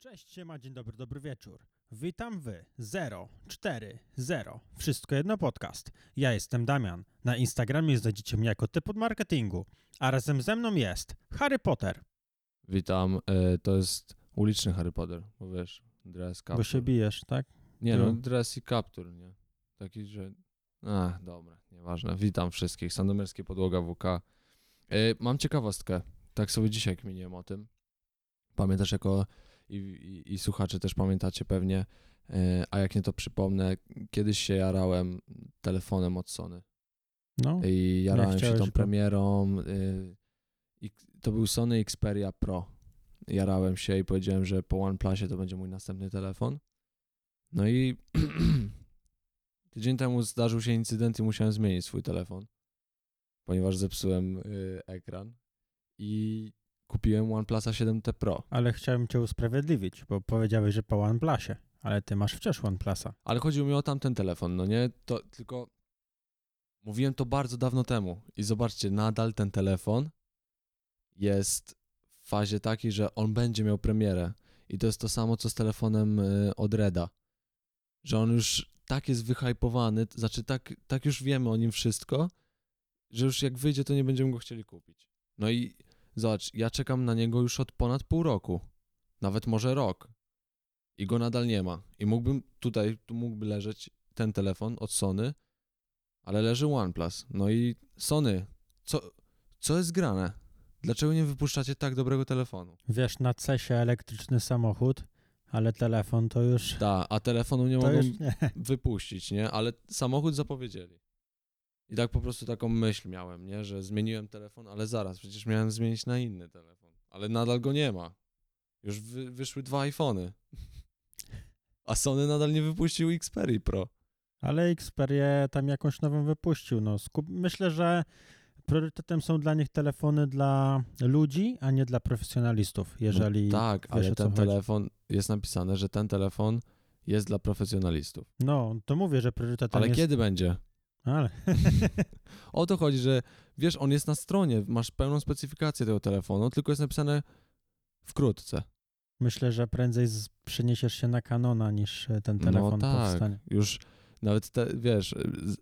Cześć, siema, dzień dobry, dobry wieczór. Witam wy, 040, wszystko jedno podcast. Ja jestem Damian. Na Instagramie znajdziecie mnie jako typ od marketingu, a razem ze mną jest Harry Potter, Witam, e, to jest uliczny Harry Potter, bo wiesz, dress, kaptur. bo się bijesz, tak? Nie no, dress i kaptur, nie? Taki, że... Ach, dobra, nieważne. Witam wszystkich, Sandomierskie Podłoga WK. E, mam ciekawostkę, tak sobie dzisiaj kminiłem o tym. Pamiętasz jako... I, i, i słuchacze też pamiętacie pewnie, e, a jak nie to przypomnę, kiedyś się jarałem telefonem od Sony. No, I jarałem się tą go- premierą. Y, i to był Sony Xperia Pro. Jarałem się i powiedziałem, że po OnePlusie to będzie mój następny telefon. No i tydzień temu zdarzył się incydent i musiałem zmienić swój telefon, ponieważ zepsułem y, ekran i kupiłem OnePlusa 7T Pro. ale chciałem cię usprawiedliwić, bo powiedziałeś, że po OnePlusie, ale ty masz wciąż OnePlusa. Ale chodziło mi o tamten telefon, no nie? To tylko mówiłem to bardzo dawno temu i zobaczcie, nadal ten telefon jest w fazie takiej, że on będzie miał premierę i to jest to samo, co z telefonem y, od Reda, że on już tak jest wyhypowany, znaczy tak, tak już wiemy o nim wszystko, że już jak wyjdzie, to nie będziemy go chcieli kupić. No i zobacz, ja czekam na niego już od ponad pół roku, nawet może rok i go nadal nie ma. I mógłbym tutaj, tu mógłby leżeć ten telefon od Sony, ale leży OnePlus. No i Sony, co, co jest grane? Dlaczego nie wypuszczacie tak dobrego telefonu? Wiesz, na CESie elektryczny samochód, ale telefon to już... Da, a telefonu nie mogą już wypuścić, nie? Ale samochód zapowiedzieli. I tak po prostu taką myśl miałem, nie? Że zmieniłem telefon, ale zaraz, przecież miałem zmienić na inny telefon. Ale nadal go nie ma. Już wy, wyszły dwa iPhony. A Sony nadal nie wypuścił Xperia Pro. Ale Xperia tam jakąś nową wypuścił. No. Myślę, że priorytetem są dla nich telefony dla ludzi, a nie dla profesjonalistów, jeżeli no, tak, wiesz, ale ten chodzi. telefon, jest napisane, że ten telefon jest dla profesjonalistów. No, to mówię, że priorytetem Ale jest... kiedy będzie? Ale... O to chodzi, że wiesz, on jest na stronie, masz pełną specyfikację tego telefonu, tylko jest napisane wkrótce. Myślę, że prędzej przeniesiesz się na Canona niż e, ten telefon no tak, powstanie. już nawet te, wiesz,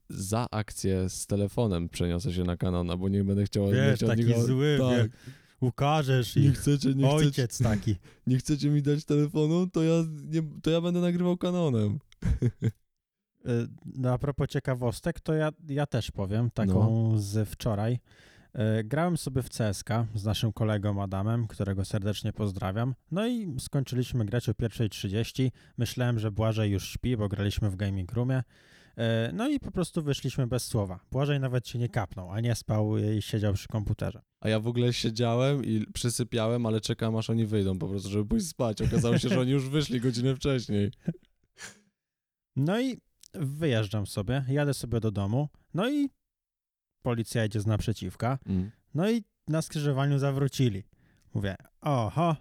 za akcję z telefonem przeniosę się na Canona, bo nie będę chciał... nie Wiesz, chciał taki zły, tak. ukażesz Nie ich. chcecie, nie chcecie, Ojciec taki. nie chcecie mi dać telefonu, to ja, nie, to ja będę nagrywał Canonem. Y, No a propos ciekawostek, to ja, ja też powiem taką No. z wczoraj. Y, Grałem sobie w CSK z naszym kolegą Adamem, którego serdecznie pozdrawiam. No i skończyliśmy grać o 1.30. Myślałem, że Błażej już śpi, bo graliśmy w gaming roomie. Y, No i po prostu wyszliśmy bez słowa. Błażej nawet się nie kapnął, a nie spał i siedział przy komputerze. A ja w ogóle siedziałem i przysypiałem, ale czekam aż oni wyjdą po prostu, żeby pójść spać. Okazało się, że oni już wyszli godzinę wcześniej. No i wyjeżdżam sobie, jadę sobie do domu. No i policja jedzie z naprzeciwka. Mm. No i na skrzyżowaniu zawrócili. Mówię, oho,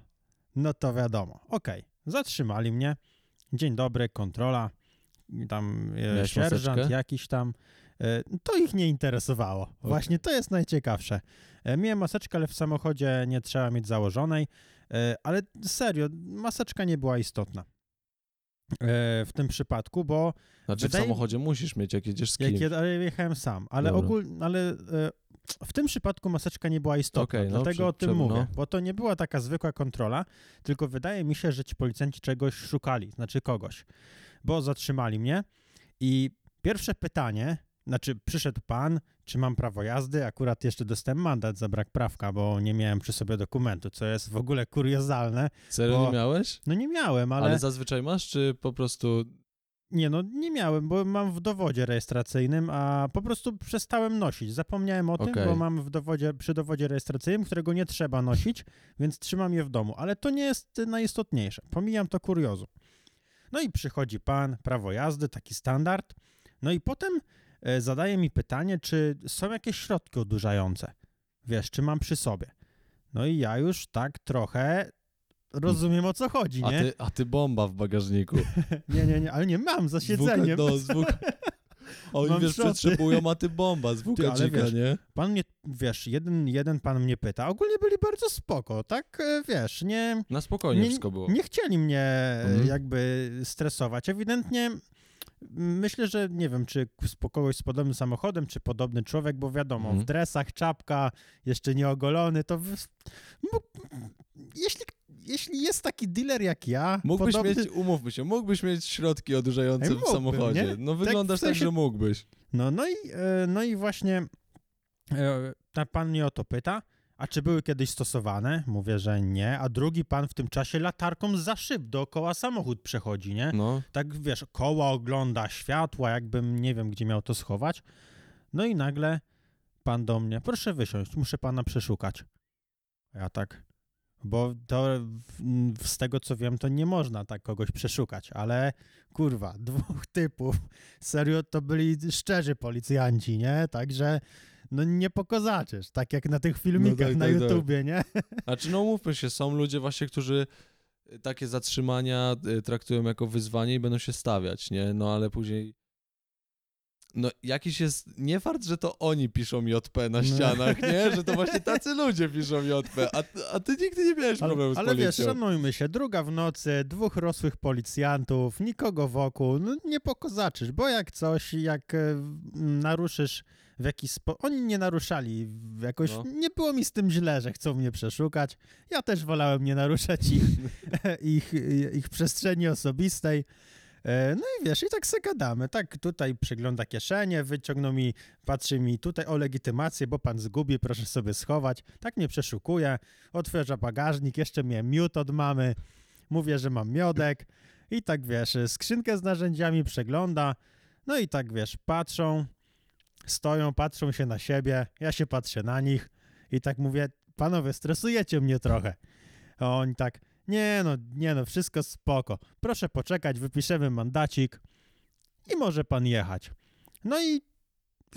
no to wiadomo. Okej, zatrzymali mnie. Dzień dobry, kontrola. Tam e, Miałeś sierżant maseczkę? jakiś tam. E, to ich nie interesowało. Właśnie to jest najciekawsze. E, miałem maseczkę, ale w samochodzie nie trzeba mieć założonej. Ale serio, maseczka nie była istotna. E, w tym przypadku, bo Znaczy Wydaje- w samochodzie musisz mieć, jak jedziesz z jak kimś. jed, ale jechałem sam, ale ogólnie, ale e, w tym przypadku maseczka nie była istotna, Okej, no, dlatego o tym prze- mówię, no. bo to nie była taka zwykła kontrola, tylko wydaje mi się, że ci policjanci czegoś szukali, znaczy kogoś, bo zatrzymali mnie i pierwsze pytanie, znaczy przyszedł pan, czy mam prawo jazdy, akurat jeszcze dostałem mandat za brak prawka, bo nie miałem przy sobie dokumentu, co jest w ogóle kuriozalne, Serio bo- nie miałeś? no nie miałem, Ale... ale zazwyczaj masz, czy po prostu... Nie, no nie miałem, bo mam w dowodzie rejestracyjnym, a po prostu przestałem nosić. Zapomniałem o tym, Okej. bo mam w dowodzie, przy dowodzie rejestracyjnym, którego nie trzeba nosić, więc trzymam je w domu. Ale to nie jest najistotniejsze. Pomijam to kuriozu. No i przychodzi pan, prawo jazdy, taki standard. No i potem zadaje mi pytanie, czy są jakieś środki odurzające. Wiesz, czy mam przy sobie. No i ja już tak trochę rozumiem o co chodzi, A nie? ty, a ty bomba w bagażniku. Nie, nie, nie, ale nie mam za siedzeniem. No, z WK Oni Mam wiesz, szoty. przetrzebują, a ty bomba z wiesz, nie? Pan mnie, wiesz, jeden, jeden pan mnie pyta. Ogólnie byli bardzo spoko, tak, e, wiesz, nie... Na spokojnie nie, wszystko było. Nie chcieli mnie e, Mhm. jakby stresować. Ewidentnie myślę, że nie wiem, czy kogoś z podobnym samochodem, czy podobny człowiek, bo wiadomo, Mhm. w dresach, czapka, jeszcze nie ogolony, to w, jeśli, jeśli jest taki dealer jak ja, Mógłbyś podobny, mieć, umówmy się, mógłbyś mieć środki odurzające w samochodzie. nie? No wyglądasz w tak, sensie- że mógłbyś. No, no, i, e, no i właśnie e, ta pan mnie o to pyta, a czy były kiedyś stosowane? Mówię, że nie, a drugi pan w tym czasie latarką za szyb dookoła samochód przechodzi, nie? No, tak wiesz, koła ogląda, światła, jakbym nie wiem, gdzie miał to schować. No i nagle pan do mnie, proszę wysiąść, muszę pana przeszukać. Ja tak, bo to z tego co wiem, to nie można tak kogoś przeszukać, ale kurwa, dwóch typów, serio to byli szczerzy policjanci, nie? Także no nie pokazaczysz, tak jak na tych filmikach tak, na tak, tak. YouTubie, nie? Znaczy, no mówmy się, są ludzie właśnie, którzy y, takie zatrzymania y, traktują jako wyzwanie i będą się stawiać, nie? No ale później. No jakiś jest nie fakt, że to oni piszą JP na No. ścianach, nie? Że to właśnie tacy ludzie piszą JP, a, a ty nigdy nie miałeś problemu z ale wiesz, policją. szanujmy się, druga w nocy, dwóch rosłych policjantów, nikogo wokół, no nie pokozaczysz, bo jak coś, jak e, naruszysz w jakiś sposób, oni nie naruszali, jakoś No. nie było mi z tym źle, że chcą mnie przeszukać, ja też wolałem nie naruszać ich, ich, ich przestrzeni osobistej. E, No i wiesz, i tak se gadamy. Tak tutaj przegląda kieszenie, wyciągnął mi, patrzy mi tutaj o legitymację, bo pan zgubi, proszę sobie schować. Tak mnie przeszukuje, otwiera bagażnik, jeszcze mnie miód od mamy, mówię, że mam miodek i tak wiesz, skrzynkę z narzędziami przegląda, no i tak wiesz, patrzą, stoją, patrzą się na siebie, ja się patrzę na nich i tak mówię, panowie, stresujecie mnie trochę. A oni tak, nie no, nie no, wszystko spoko. Proszę poczekać, wypiszemy mandacik i może pan jechać. No i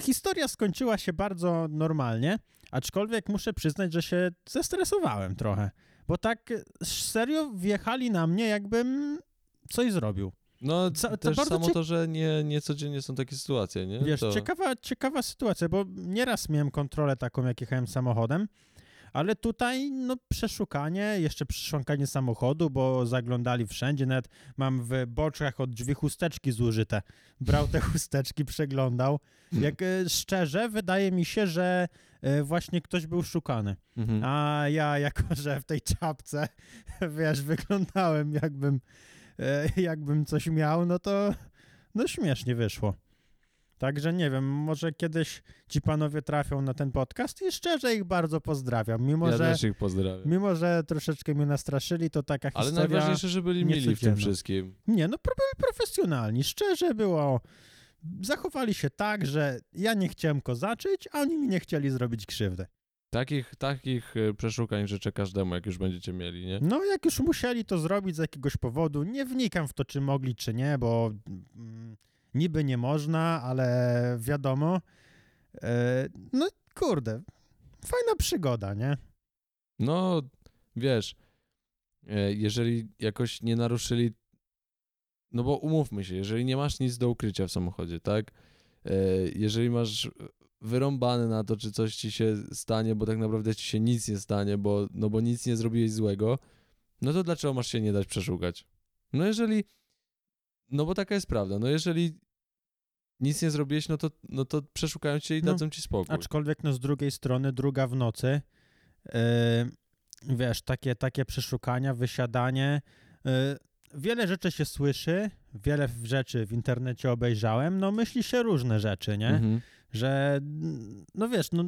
historia skończyła się bardzo normalnie, aczkolwiek muszę przyznać, że się zestresowałem trochę, bo tak serio wjechali na mnie, jakbym coś zrobił. No to też samo cie- to, że nie, nie codziennie są takie sytuacje, nie? Wiesz, to... ciekawa, ciekawa sytuacja, bo nieraz miałem kontrolę taką, jak jechałem samochodem, ale tutaj no przeszukanie, jeszcze przeszukanie samochodu, bo zaglądali wszędzie, nawet mam w boczkach od drzwi chusteczki zużyte. Brał te chusteczki, przeglądał. Jak e, szczerze, wydaje mi się, że e, właśnie ktoś był szukany. Mhm. A ja, jako że w tej czapce, wiesz, wyglądałem jakbym, e, jakbym coś miał, no to no śmiesznie wyszło. Także nie wiem, może kiedyś ci panowie trafią na ten podcast i szczerze ich bardzo pozdrawiam. Mimo, ja że, też ich pozdrawiam. mimo że troszeczkę mnie nastraszyli, to taka Ale historia... najważniejsze, że byli mili w tym wszystkim. Nie, no byli profesjonalni. Szczerze było... Zachowali się tak, że ja nie chciałem kozaczyć, a oni mi nie chcieli zrobić krzywdy. Takich, takich y, przeszukań życzę każdemu, jak już będziecie mieli, nie? No, jak już musieli to zrobić z jakiegoś powodu, nie wnikam w to, czy mogli, czy nie, bo mm, niby nie można, ale wiadomo. E, no, kurde, fajna przygoda, nie? No, wiesz, e, jeżeli jakoś nie naruszyli, no bo umówmy się, jeżeli nie masz nic do ukrycia w samochodzie, tak? E, Jeżeli masz wyrąbane na to, czy coś ci się stanie, bo tak naprawdę ci się nic nie stanie, bo, no bo nic nie zrobiłeś złego, no to dlaczego masz się nie dać przeszukać? No jeżeli, no bo taka jest prawda, no jeżeli nic nie zrobiłeś, no to, no to przeszukają cię i No, dadzą ci spokój. Aczkolwiek, no, z drugiej strony, druga w nocy, e, wiesz, takie, takie przeszukania, wysiadanie, e, wiele rzeczy się słyszy, wiele rzeczy w internecie obejrzałem, no myśli się różne rzeczy, nie? Mhm. że no wiesz, no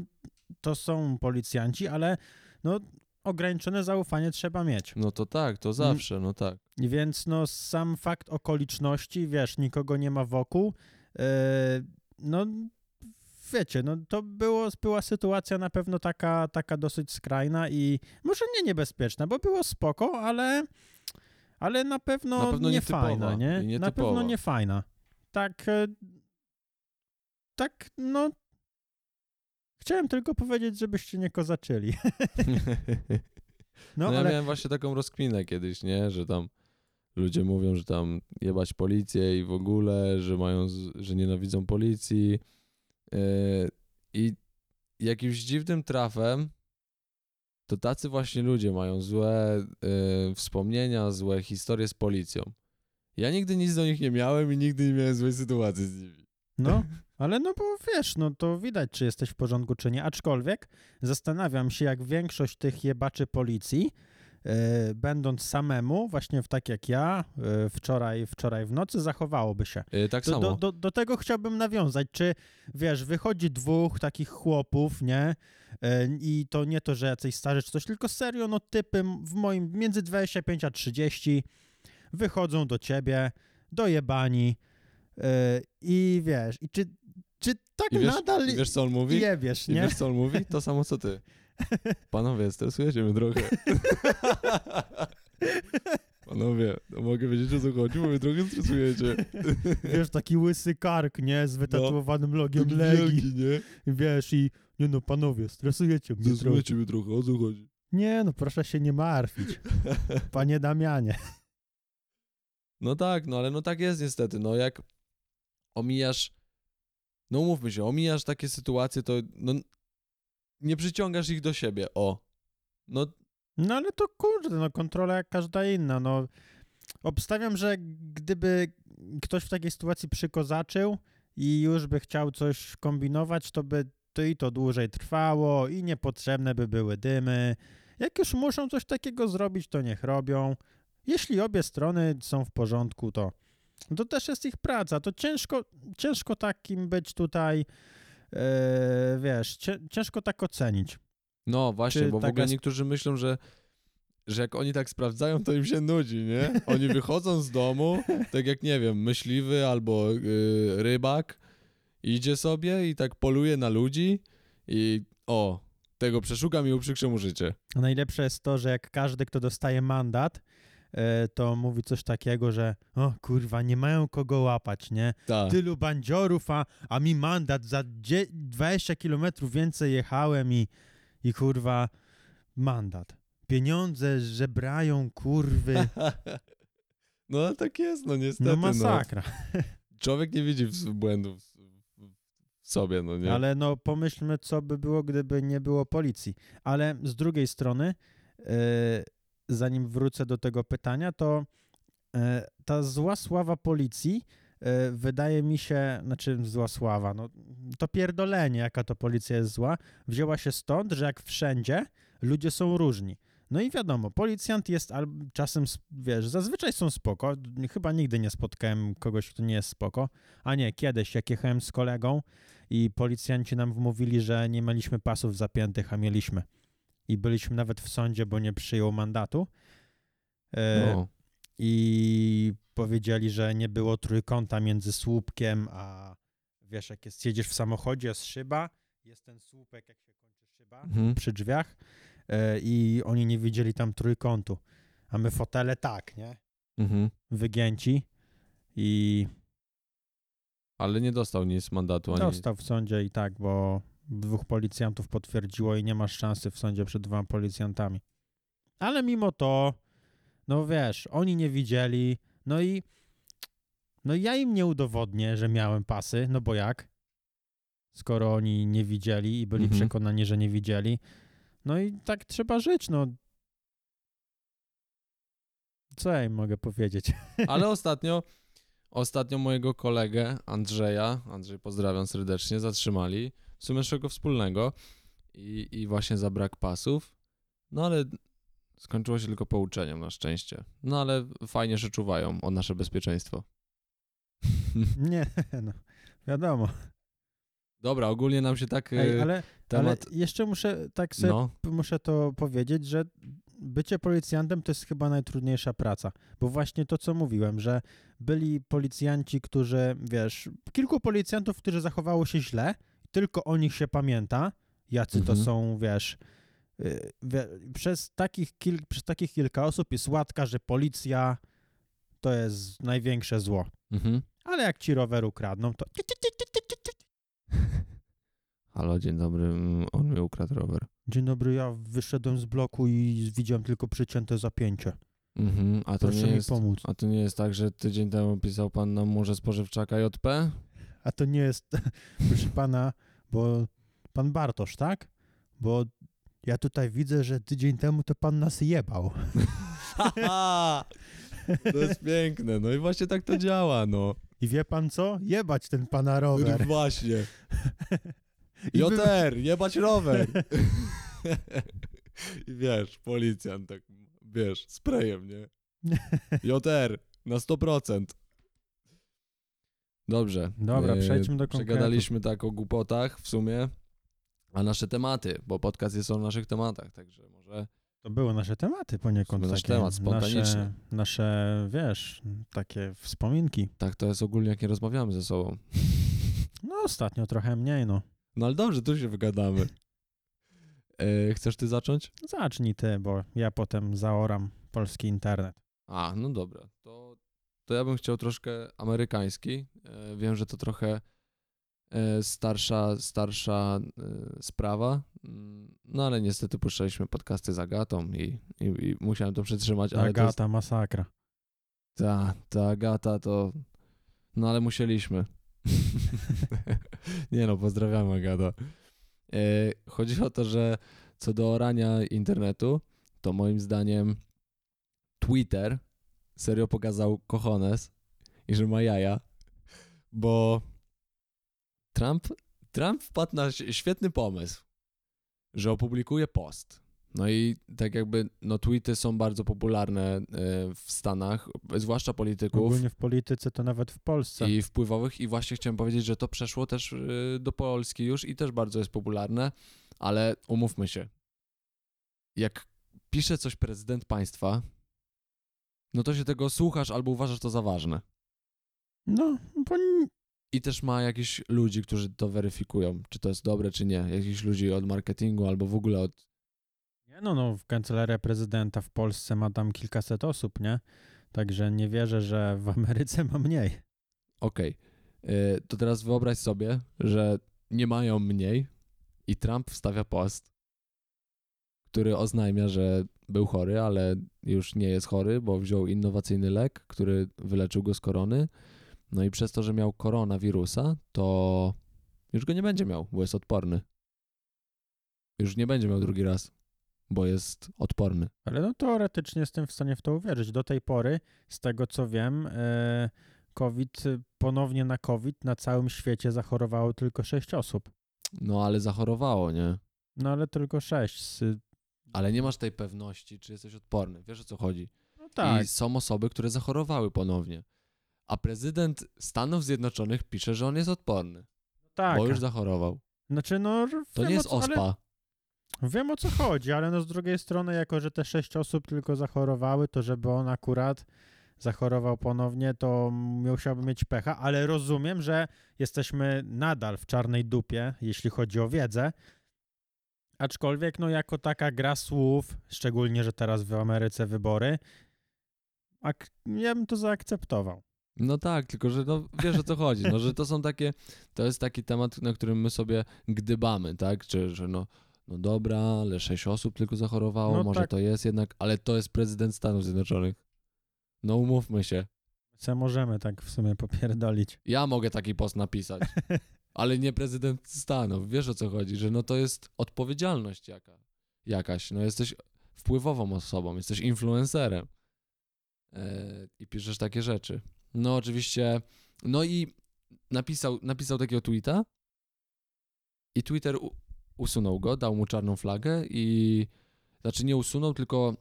to są policjanci, ale no ograniczone zaufanie trzeba mieć. No to tak, to zawsze, no tak. Więc no sam fakt okoliczności, wiesz, nikogo nie ma wokół, yy, no wiecie, no to było, była sytuacja na pewno taka, taka dosyć skrajna i może nie niebezpieczna, bo było spoko, ale ale na pewno, Na pewno nie nietypowa fajna, nie? i Na nietypowa. pewno nie fajna. Tak, e, tak, no. Chciałem tylko powiedzieć, żebyście nie kozaczyli. No, No, ja ale miałem właśnie taką rozkminę kiedyś, nie, że tam ludzie mówią, że tam jebać policję i w ogóle, że mają, że nienawidzą policji. Yy, I jakimś dziwnym trafem to tacy właśnie ludzie mają złe yy, wspomnienia, złe historie z policją. Ja nigdy nic do nich nie miałem i nigdy nie miałem złej sytuacji z nimi. No, ale no bo wiesz, no to widać, czy jesteś w porządku, czy nie. Aczkolwiek zastanawiam się, jak większość tych jebaczy policji, e, będąc samemu, właśnie w tak jak ja, e, wczoraj, wczoraj w nocy, zachowałoby się. Yy, tak Do, samo. do, do, do tego chciałbym nawiązać. Czy wiesz, wychodzi dwóch takich chłopów, nie? E, I to nie to, że jacyś starzy czy coś, tylko serio, no typy w moim między 25 a 30 wychodzą do ciebie, dojebani e, i wiesz, i czy, czy tak I wiesz, nadal I wiesz co on mówi? jebiesz, I nie? wiesz co on mówi? To samo co ty. Panowie, stresujecie mnie trochę. Panowie, no mogę wiedzieć o co chodzi, bo mnie trochę stresujecie. Wiesz, taki łysy kark, nie? Z wytatuowanym logiem Taki Legii, wielki, nie? wiesz, i nie no, panowie, stresujecie mnie trochę. Stresujecie mnie trochę, o co chodzi? Nie no, proszę się nie martwić, panie Damianie. No tak, no ale no tak jest niestety, no jak omijasz, no umówmy się, omijasz takie sytuacje, to no nie przyciągasz ich do siebie, o. No No ale to kurde, no kontrola jak każda inna, no. Obstawiam, że gdyby ktoś w takiej sytuacji przykozaczył i już by chciał coś kombinować, to by to i to dłużej trwało i niepotrzebne by były dymy. Jak już muszą coś takiego zrobić, to niech robią. Jeśli obie strony są w porządku, to, to też jest ich praca. To ciężko, ciężko takim być tutaj, wiesz, cię, ciężko tak ocenić. No właśnie, Czy bo w ogóle sp- niektórzy myślą, że, że jak oni tak sprawdzają, to im się nudzi, nie? Oni wychodzą z domu, tak jak nie wiem, myśliwy albo y, rybak, idzie sobie i tak poluje na ludzi i o, tego przeszukam i uprzykrzę mu życie. Najlepsze jest to, że jak każdy, kto dostaje mandat, to mówi coś takiego, że o kurwa, nie mają kogo łapać, nie? Tak. Tylu bandziorów, a, a mi mandat za dzie- 20 kilometrów więcej jechałem i, i kurwa mandat. Pieniądze żebrają, kurwy. No ale tak jest, no niestety. No No masakra. Człowiek nie widzi błędów sobie, no nie? Ale no pomyślmy, co by było, gdyby nie było policji. Ale z drugiej strony, e, zanim wrócę do tego pytania, to e, ta zła sława policji e, wydaje mi się, znaczy zła sława, no to pierdolenie, jaka to policja jest zła, wzięła się stąd, że jak wszędzie ludzie są różni. No i wiadomo, policjant jest czasem, wiesz, zazwyczaj są spoko, chyba nigdy nie spotkałem kogoś, kto nie jest spoko, a nie, kiedyś jak jechałem z kolegą i policjanci nam wmówili, że nie mieliśmy pasów zapiętych, a mieliśmy. I byliśmy nawet w sądzie, bo nie przyjął mandatu. E, no. I powiedzieli, że nie było trójkąta między słupkiem a wiesz, jak jest, siedzisz w samochodzie, jest szyba, jest ten słupek, jak się kończy szyba Mhm. przy drzwiach e, i oni nie widzieli tam trójkątu. A my fotele tak, nie? Mhm. Wygięci i Ale nie dostał nic mandatu ani dostał w sądzie i tak, bo dwóch policjantów potwierdziło i nie masz szansy w sądzie przed dwoma policjantami. Ale mimo to, no wiesz, oni nie widzieli, no i no ja im nie udowodnię, że miałem pasy, no bo jak? Skoro oni nie widzieli i byli Mhm. przekonani, że nie widzieli. No i tak trzeba żyć, no. Co ja im mogę powiedzieć? Ale ostatnio, ostatnio mojego kolegę Andrzeja, Andrzej pozdrawiam serdecznie, zatrzymali, w sumie naszego wspólnego i, i właśnie za brak pasów, no ale skończyło się tylko pouczeniem na szczęście. No ale fajnie, że czuwają o nasze bezpieczeństwo. Nie, no, wiadomo. Dobra, ogólnie nam się tak Ej, e, ale, temat... ale jeszcze muszę tak sobie no, muszę to powiedzieć, że bycie policjantem to jest chyba najtrudniejsza praca, bo właśnie to, co mówiłem, że byli policjanci, którzy, wiesz, kilku policjantów, którzy zachowało się źle, tylko o nich się pamięta, jacy to Mhm. są, wiesz, y, przez, takich kil, przez takich kilka osób jest łatka, że policja to jest największe zło. mhm. Ale jak ci rower ukradną, to Halo, dzień dobry, mm, on mi ukradł rower. dzień dobry, ja wyszedłem z bloku i widziałem tylko przycięte zapięcie. Mhm, a to Proszę nie mi jest... pomóc. A to nie jest tak, że tydzień temu pisał pan na murze spożywczaka JP? A to nie jest, proszę pana, bo pan Bartosz, tak? Bo ja tutaj widzę, że tydzień temu to pan nas jebał. To jest piękne, no i właśnie tak to działa, no. I wie pan co? Jebać ten pana rower. Właśnie. I wy- JR, jebać rower. I wiesz, policjant tak, wiesz, sprayem, nie? JR, na 100%. Dobrze. Dobra, e, przejdźmy do konkretów. Przegadaliśmy tak o głupotach w sumie, a nasze tematy, bo podcast jest o naszych tematach, także może... To były nasze tematy poniekąd. Nasz takie, temat, spontaniczny. Nasze, nasze, wiesz, takie wspominki. Tak to jest ogólnie, jak nie rozmawiamy ze sobą. No ostatnio trochę mniej, no. No ale dobrze, tu się wygadamy. E, chcesz ty zacząć? Zacznij ty, bo ja potem zaoram polski internet. A, no dobra. To, to ja bym chciał troszkę amerykański. E, wiem, że to trochę e, starsza, starsza e, sprawa. Mm, No ale niestety puszczaliśmy podcasty z Agatą i, i, i musiałem to przetrzymać. Ale to jest, Agata, masakra. ta, ta Agata to... No ale musieliśmy. Nie no, pozdrawiam Agata. Chodzi o to, że co do orania internetu, to moim zdaniem Twitter serio pokazał cojones i że ma jaja, bo Trump, Trump wpadł na świetny pomysł, że opublikuje post. No i tak jakby, no tweety są bardzo popularne e, w Stanach, zwłaszcza polityków Ogólnie w polityce to nawet w Polsce. i wpływowych i właśnie chciałem powiedzieć, że to przeszło też y, do Polski już i też bardzo jest popularne, ale umówmy się. Jak pisze coś prezydent państwa, no to się tego słuchasz albo uważasz to za ważne. No, bo I też ma jakichś ludzi, którzy to weryfikują, czy to jest dobre, czy nie. Jakichś ludzi od marketingu albo w ogóle od... nie no, no, w kancelaria prezydenta w Polsce ma tam kilkaset osób, nie? Także nie wierzę, że w Ameryce ma mniej. Okej, y, to teraz wyobraź sobie, że nie mają mniej i Trump wstawia post, który oznajmia, że był chory, ale już nie jest chory, bo wziął innowacyjny lek, który wyleczył go z korony. No i przez to, że miał koronawirusa, to już go nie będzie miał, bo jest odporny. Już nie będzie miał drugi raz, bo jest odporny. Ale no teoretycznie jestem w stanie w to uwierzyć. Do tej pory, z tego co wiem, e, COVID, ponownie na COVID na całym świecie zachorowało tylko 6 osób. No ale zachorowało, nie? No ale tylko 6. Z, Ale nie masz tej pewności, czy jesteś odporny. Wiesz o co chodzi? no tak, I są osoby, które zachorowały ponownie. A prezydent Stanów Zjednoczonych pisze, że on jest odporny, tak. bo już zachorował. Znaczy no... To nie jest co- ale- ospa. Wiem o co chodzi, ale no z drugiej strony, jako że te sześć osób tylko zachorowały, to żeby on akurat zachorował ponownie, to musiałby mieć pecha, ale rozumiem, że jesteśmy nadal w czarnej dupie, jeśli chodzi o wiedzę. Aczkolwiek, no jako taka gra słów, szczególnie, że teraz w Ameryce wybory, ak- ja bym to zaakceptował. No tak, tylko że no, wiesz o co chodzi, no, że to są takie, to jest taki temat, na którym my sobie gdybamy, tak, że, że no, no dobra, ale sześć osób tylko zachorowało, No może tak. to jest jednak, ale to jest prezydent Stanów Zjednoczonych. No umówmy się, Co możemy tak w sumie popierdolić. ja mogę taki post napisać, ale nie prezydent Stanów, wiesz o co chodzi, że no to jest odpowiedzialność jaka, jakaś, no jesteś wpływową osobą, jesteś influencerem e, i piszesz takie rzeczy. No oczywiście, no i napisał, napisał takiego tweeta i Twitter usunął go, dał mu czarną flagę i znaczy nie usunął, tylko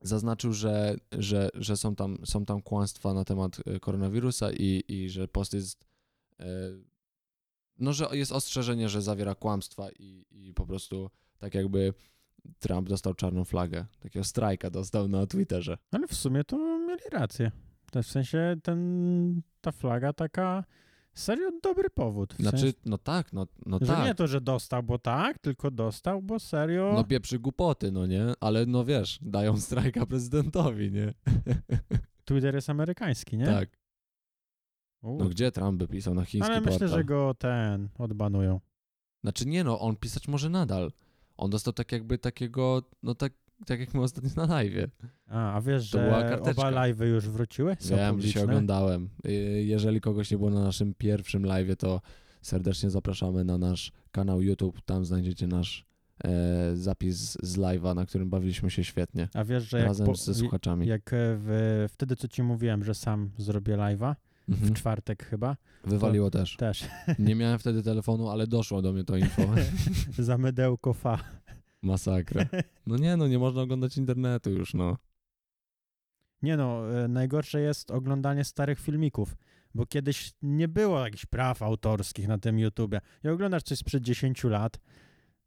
zaznaczył, że, że, że są, tam, są tam kłamstwa na temat e, koronawirusa i, i że post jest e, no, że jest ostrzeżenie, że zawiera kłamstwa i, i po prostu tak jakby Trump dostał czarną flagę. Takiego strajka dostał na Twitterze. Ale w sumie to mieli rację. To w sensie ten, ta flaga taka serio dobry powód. W Znaczy, sensie, no tak, no, no że nie tak. to, że dostał, bo tak, tylko dostał, bo serio. No pieprzy głupoty, no nie? Ale no wiesz, dają strajka prezydentowi, nie? Twitter jest amerykański, nie? Tak. U. No gdzie Trump by pisał na chiński Ale myślę, portal? że go ten odbanują. Znaczy nie no, on pisać może nadal. On dostał tak jakby takiego, no tak, tak jak my ostatnio na live. A, a wiesz, To że oba live'y już wróciły? Są Wiem, publiczne? dzisiaj oglądałem. Y, Jeżeli kogoś nie było na naszym pierwszym live, to serdecznie zapraszamy na nasz kanał YouTube. Tam znajdziecie nasz e, zapis z live'a, na którym bawiliśmy się świetnie. A wiesz, że jak, Razem po, ze słuchaczami. jak e, w, wtedy, co ci mówiłem, że sam zrobię live'a, w Mhm. czwartek chyba, Wywaliło też. też, Nie miałem wtedy telefonu, ale doszło do mnie to info. za mydełko fa. Masakra. No nie, no nie można oglądać internetu już, no. Nie no, e, najgorsze jest oglądanie starych filmików, bo kiedyś nie było jakichś praw autorskich na tym YouTubie. I oglądasz coś sprzed 10 lat,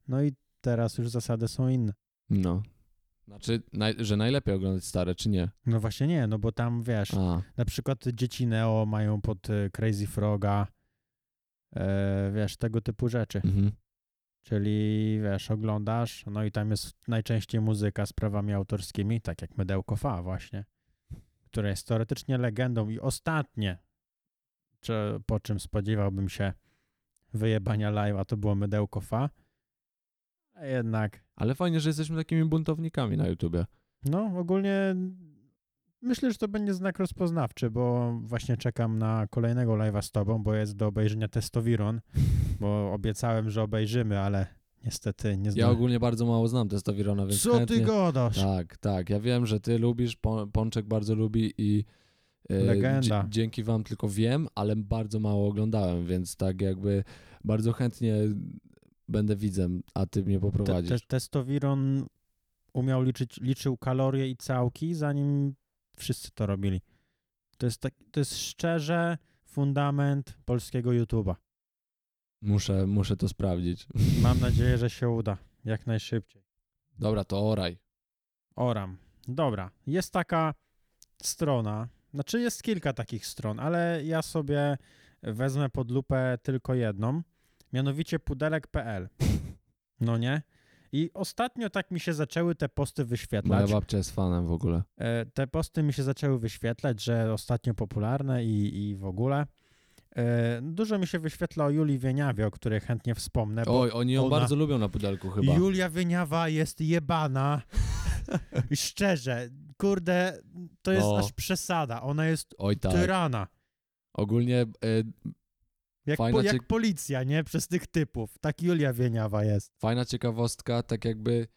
no i teraz już zasady są inne. No. Znaczy, naj, że najlepiej oglądać stare, czy nie? No właśnie nie, no bo tam wiesz, A, na przykład dzieci Neo mają pod e, Crazy Froga, e, wiesz, tego typu rzeczy. mhm. Czyli wiesz, oglądasz, no i tam jest najczęściej muzyka z prawami autorskimi, tak jak Mydełko Fa właśnie, które jest teoretycznie legendą i ostatnie, czy, po czym spodziewałbym się wyjebania live, a to było Mydełko Fa, a jednak, Ale fajnie, że jesteśmy takimi buntownikami na YouTubie. no ogólnie myślę, że to będzie znak rozpoznawczy, bo właśnie czekam na kolejnego live'a z tobą, bo jest do obejrzenia Testowiron, bo obiecałem, że obejrzymy, ale niestety nie Ja zdążyłem. ogólnie bardzo mało znam Testowirona, więc Co chętnie... ty gadasz? Tak, tak. Ja wiem, że ty lubisz, Pą- Pączek bardzo lubi i e, Legenda. dzięki wam tylko wiem, ale bardzo mało oglądałem, więc tak jakby bardzo chętnie będę widzem, a ty mnie Te, poprowadzisz. te, testowiron umiał liczyć, liczył kalorie i całki, zanim wszyscy to robili. To jest, tak, to jest szczerze fundament polskiego YouTube'a. Muszę, muszę to sprawdzić. Mam nadzieję, że się uda jak najszybciej. Dobra, to oraj. Oram. Dobra, jest taka strona, znaczy jest kilka takich stron, ale ja sobie wezmę pod lupę tylko jedną, mianowicie pudelek.pl. No nie? I ostatnio tak mi się zaczęły te posty Moja wyświetlać. babcia jest fanem w ogóle. E, Te posty mi się zaczęły wyświetlać, że ostatnio popularne i, i w ogóle. E, Dużo mi się wyświetla o Julii Wieniawie, o której chętnie wspomnę, Oj, oni ją ona- bardzo lubią na pudelku chyba. Julia Wieniawa jest jebana. Szczerze, kurde, to jest No. aż przesada. Ona jest Oj tak. tyrana. Ogólnie e, Jak, po, jak ciek- policja, nie? Przez tych typów. Tak Julia Wieniawa jest. fajna ciekawostka, tak jakby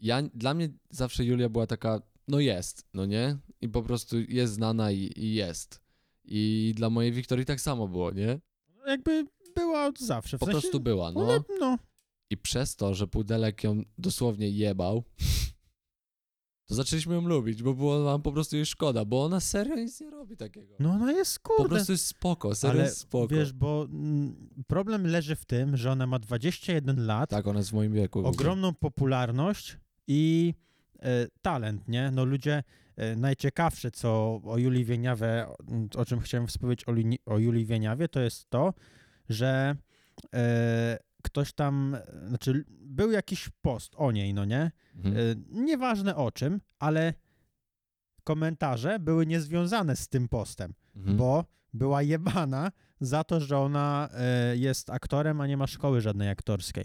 ja, dla mnie zawsze Julia była taka, no jest, no nie? I po prostu jest znana i, i jest. I dla mojej Wiktorii tak samo było, nie? Jakby była od zawsze. W Po sensie, prostu była, no. No. I przez to, że Pudelek ją dosłownie jebał, to zaczęliśmy ją lubić, bo było nam po prostu jej szkoda, bo ona serio nic nie robi takiego. no ona jest kurde. Po prostu jest spoko, serio Ale jest spoko. wiesz, bo mm, problem leży w tym, że ona ma 21 lat, tak, ona jest w moim wieku. ogromną popularność i e, talent, nie? No ludzie, e, najciekawsze, co o Julii Wieniawę, o czym chciałem wspomnieć o, o Julii Wieniawie, to jest to, że e, ktoś tam, e, znaczy był jakiś post o niej, no nie? Mhm. E, nieważne o czym, ale komentarze były niezwiązane z tym postem Mhm. bo była jebana za to, że ona e, jest aktorem, a nie ma szkoły żadnej aktorskiej.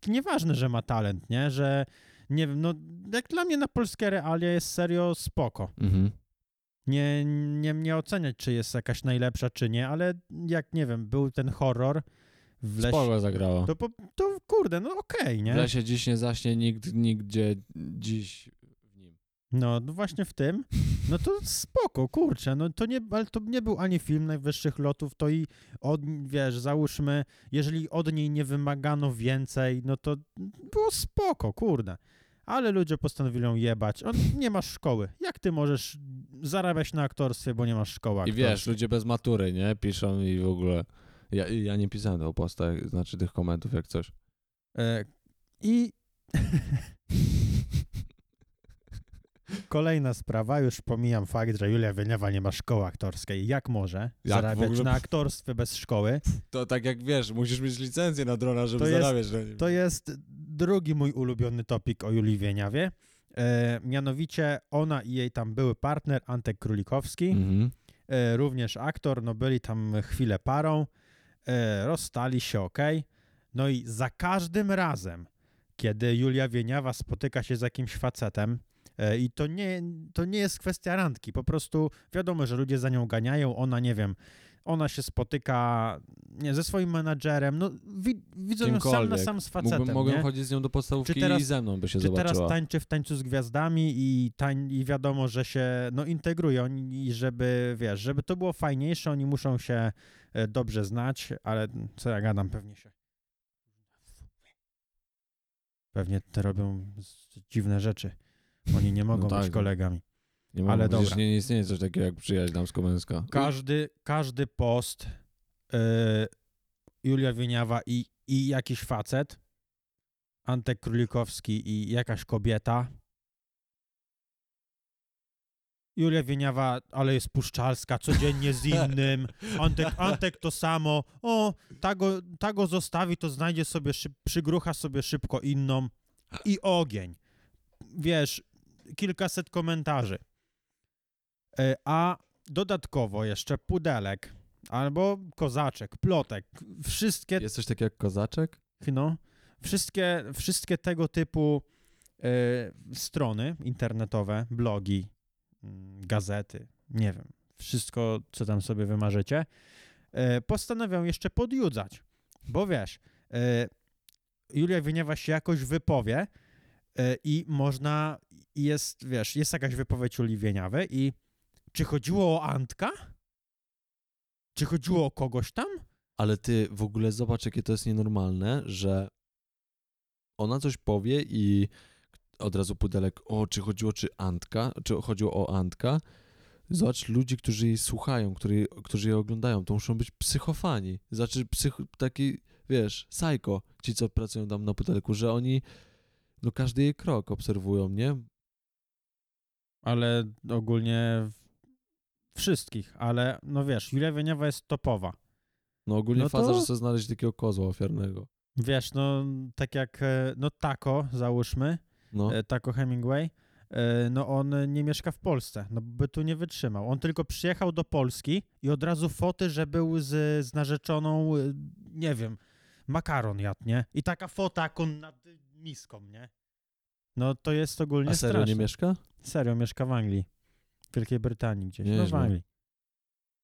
To nieważne, że ma talent, nie? Że nie wiem, no jak dla mnie na polskie realia jest serio spoko. Mhm. Nie, nie mnie oceniać, czy jest jakaś najlepsza, czy nie, ale jak, nie wiem, był ten horror w lesie, Spoko zagrała. to, po, to kurde, no okej, nie? W lesie dziś nie zaśnie nikt nigdzie dziś w nim. No, no właśnie w tym, no to spoko, kurczę, no to nie, ale to nie był ani film najwyższych lotów, to i od, wiesz, załóżmy, jeżeli od niej nie wymagano więcej, no to było spoko, kurde. Ale ludzie postanowili ją jebać. On, nie masz szkoły. Jak ty możesz zarabiać na aktorstwie, bo nie masz szkoły I aktorskiej? wiesz, ludzie bez matury, nie? Piszą i w ogóle. Ja, ja nie pisałem tego posta, jak- znaczy tych komentów jak coś. E, I kolejna sprawa, już pomijam fakt, że Julia Wieniawa nie ma szkoły aktorskiej. Jak może Jak zarabiać ogóle? na aktorstwie bez szkoły? To tak jak wiesz, musisz mieć licencję na drona, żeby To jest- zarabiać nim. To jest drugi mój ulubiony topik o Julii Wieniawie. E, mianowicie ona i jej tam były partner, Antek Królikowski, Mhm. e, również aktor, no byli tam chwilę parą, rozstali się ok. No i za każdym razem, kiedy Julia Wieniawa spotyka się z jakimś facetem e, i to nie, to nie jest kwestia randki, po prostu wiadomo, że ludzie za nią ganiają, ona, nie wiem, ona się spotyka nie, ze swoim menadżerem, no wi, widzą ją sam na sam z facetem, Mógłbym, mogłem nie? chodzić z nią do podstawówki teraz- i ze mną by się Czy teraz zobaczyła. tańczy w tańcu z gwiazdami i, tań, i wiadomo, że się no, integrują i żeby, wiesz, żeby to było fajniejsze, oni muszą się e, dobrze znać, ale co ja gadam, pewnie się pewnie te robią dziwne rzeczy. Oni nie mogą tak, być no. kolegami. Nie ale dobra. Nie, nie istnieje coś takiego jak przyjaźń damsko-męska. Każdy, każdy post e, Julia Wieniawa i, i jakiś facet, Antek Królikowski i jakaś kobieta. Julia Wieniawa, ale jest puszczalska, codziennie z innym. Antek, Antek to samo. O, ta go, ta go zostawi, to znajdzie sobie, szyb, przygrucha sobie szybko inną. I ogień. Wiesz, kilkaset komentarzy. E, A dodatkowo jeszcze pudelek albo kozaczek, plotek, wszystkie, Jest coś takiego jak kozaczek? no, wszystkie, wszystkie tego typu e, strony internetowe, blogi, mm, gazety, nie wiem, wszystko, co tam sobie wymarzycie, e, postanawiam jeszcze podjudzać, bo wiesz, Julia Wieniawa się jakoś wypowie i można, jest, wiesz, jest jakaś wypowiedź Julii Wieniawy i czy chodziło o Antka? Czy chodziło o kogoś tam? Ale ty w ogóle zobacz, jakie to jest nienormalne, że ona coś powie i od razu pudelek, o, czy chodziło czy Antka, czy chodziło o Antka. Zobacz, ludzi, którzy jej słuchają, którzy, którzy jej oglądają, to muszą być psychofani. Znaczy, psych, taki, wiesz, psycho, ci, co pracują tam na pudelku, że oni, no każdy jej krok obserwują, nie? ale ogólnie w- wszystkich, ale no wiesz, Julia Wieniawa jest topowa. No ogólnie No faza, to- że chce znaleźć takiego kozła ofiarnego. Wiesz, no tak jak, e, no Taco, załóżmy, No, e, Taco Hemingway, e, no on nie mieszka w Polsce, no by tu nie wytrzymał. On tylko przyjechał do Polski i od razu foty, że był z, z narzeczoną, nie wiem, makaron jadł, nie? I taka fota, jak on nad miską, nie? No to jest ogólnie a serio straszne. nie mieszka? Serio, mieszka w Anglii. W Wielkiej Brytanii gdzieś, no w. Anglii.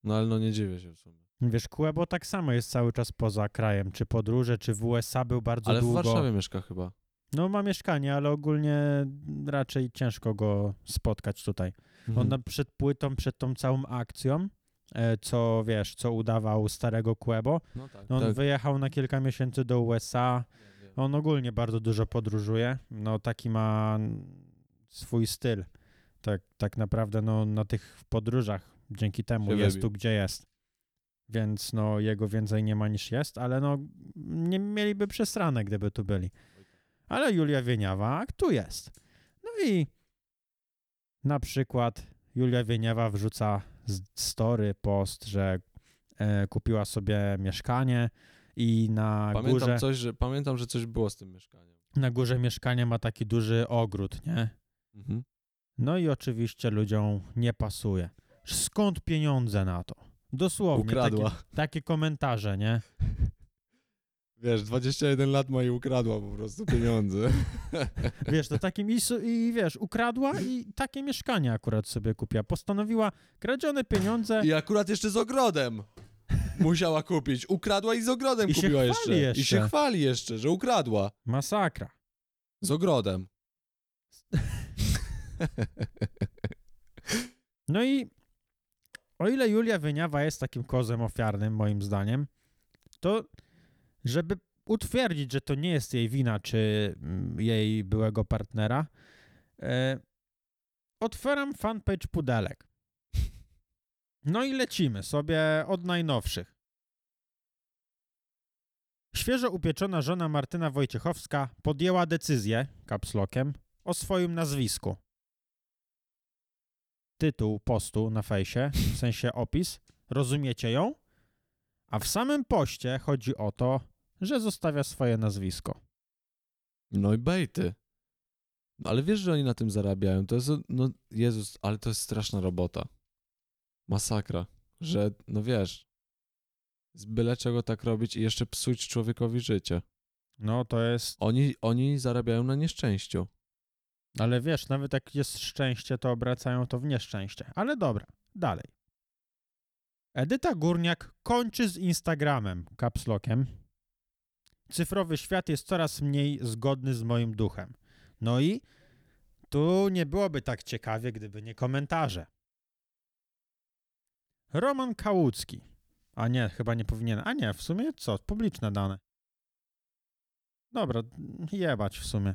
No ale no nie dziwię się w sumie. Wiesz, Kuebo tak samo jest cały czas poza krajem, czy podróże, czy w USA był bardzo Ale w długo. Warszawie mieszka chyba. No ma mieszkanie, ale ogólnie raczej ciężko go spotkać tutaj. Mhm. On przed płytą, przed tą całą akcją, e, co wiesz, co udawał starego Kuebo, No tak, on tak. wyjechał na kilka miesięcy do USA. On ogólnie bardzo dużo podróżuje. No taki ma swój styl. Tak, tak naprawdę no, na tych podróżach dzięki temu jest wybił. tu, gdzie jest. Więc no jego więcej nie ma niż jest, ale no nie mieliby przesrane, gdyby tu byli. Ale Julia Wieniawa tu jest. No i na przykład Julia Wieniawa wrzuca z- story, post, że e, kupiła sobie mieszkanie i na Pamiętam górze, coś, że pamiętam, że coś było z tym mieszkaniem. na górze mieszkania ma taki duży ogród, nie? Mhm. No i oczywiście ludziom nie pasuje. Skąd pieniądze na to? Dosłownie. Ukradła. Takie, takie komentarze, nie? Wiesz, 21 lat ma i ukradła po prostu pieniądze. Wiesz, to takim i, i wiesz, ukradła i takie mieszkanie akurat sobie kupiła. Postanowiła kradzione pieniądze I akurat jeszcze z ogrodem musiała kupić. Ukradła i z ogrodem I kupiła chwali jeszcze. I się jeszcze. chwali jeszcze, że ukradła. masakra. Z ogrodem. No i o ile Julia Wyniawa jest takim kozem ofiarnym, moim zdaniem, to żeby utwierdzić, że to nie jest jej wina, czy mm, jej byłego partnera, e, otwieram fanpage Pudelek. No i lecimy sobie od najnowszych. Świeżo upieczona żona Martyna Wojciechowska podjęła decyzję, kapslokiem, o swoim nazwisku tytuł postu na fejsie, w sensie opis, rozumiecie ją? A w samym poście chodzi o to, że zostawia swoje nazwisko. No i bejty. No ale wiesz, że oni na tym zarabiają. To jest, no Jezus, ale to jest straszna robota. Masakra. Że, no wiesz, z byle czego tak robić i jeszcze psuć człowiekowi życie. No to jest. Oni, oni zarabiają na nieszczęściu. Ale wiesz, nawet jak jest szczęście, to obracają to w nieszczęście. Ale dobra, dalej. Edyta Górniak kończy z Instagramem, capslockiem. Cyfrowy świat jest coraz mniej zgodny z moim duchem. No i tu nie byłoby tak ciekawie, gdyby nie komentarze. Roman Kałucki. A nie, chyba nie powinien. A nie, w sumie co? Publiczne dane. Dobra, jebać w sumie.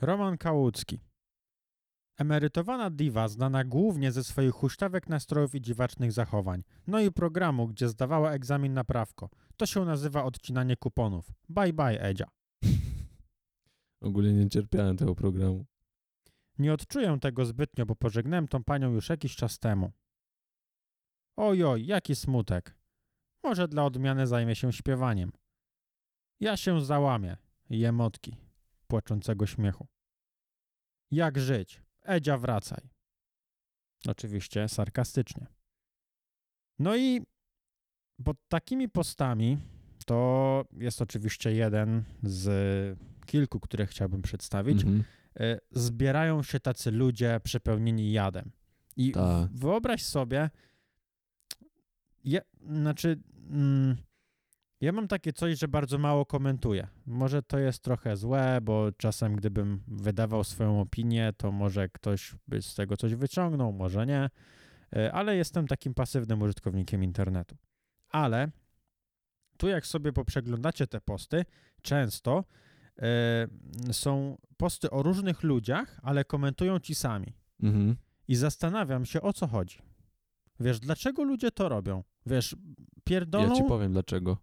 Roman Kałucki. Emerytowana diwa znana głównie ze swoich huśtawek nastrojów i dziwacznych zachowań. No i programu, gdzie zdawała egzamin na prawko. To się nazywa odcinanie kuponów. Bye bye, Edzia. Ogólnie nie cierpiałem tego programu. Nie odczuję tego zbytnio, bo pożegnałem tą panią już jakiś czas temu. Ojoj, jaki smutek. Może dla odmiany zajmie się śpiewaniem. Ja się załamię. I emotki płaczącego śmiechu. Jak żyć? Edzia, wracaj. Oczywiście sarkastycznie. No i pod takimi postami to jest oczywiście jeden z kilku, które chciałbym przedstawić. Mhm. e, zbierają się tacy ludzie przepełnieni jadem. I Tak. wyobraź sobie, ja, znaczy, mm, ja mam takie coś, że bardzo mało komentuję. Może to jest trochę złe, bo czasem gdybym wydawał swoją opinię, to może ktoś by z tego coś wyciągnął, może nie, E, ale jestem takim pasywnym użytkownikiem internetu. Ale tu jak sobie poprzeglądacie te posty, często e, są posty o różnych ludziach, ale komentują ci sami. Mhm. I zastanawiam się, o co chodzi. Wiesz, dlaczego ludzie to robią? Wiesz, pierdolą... Ja ci powiem dlaczego.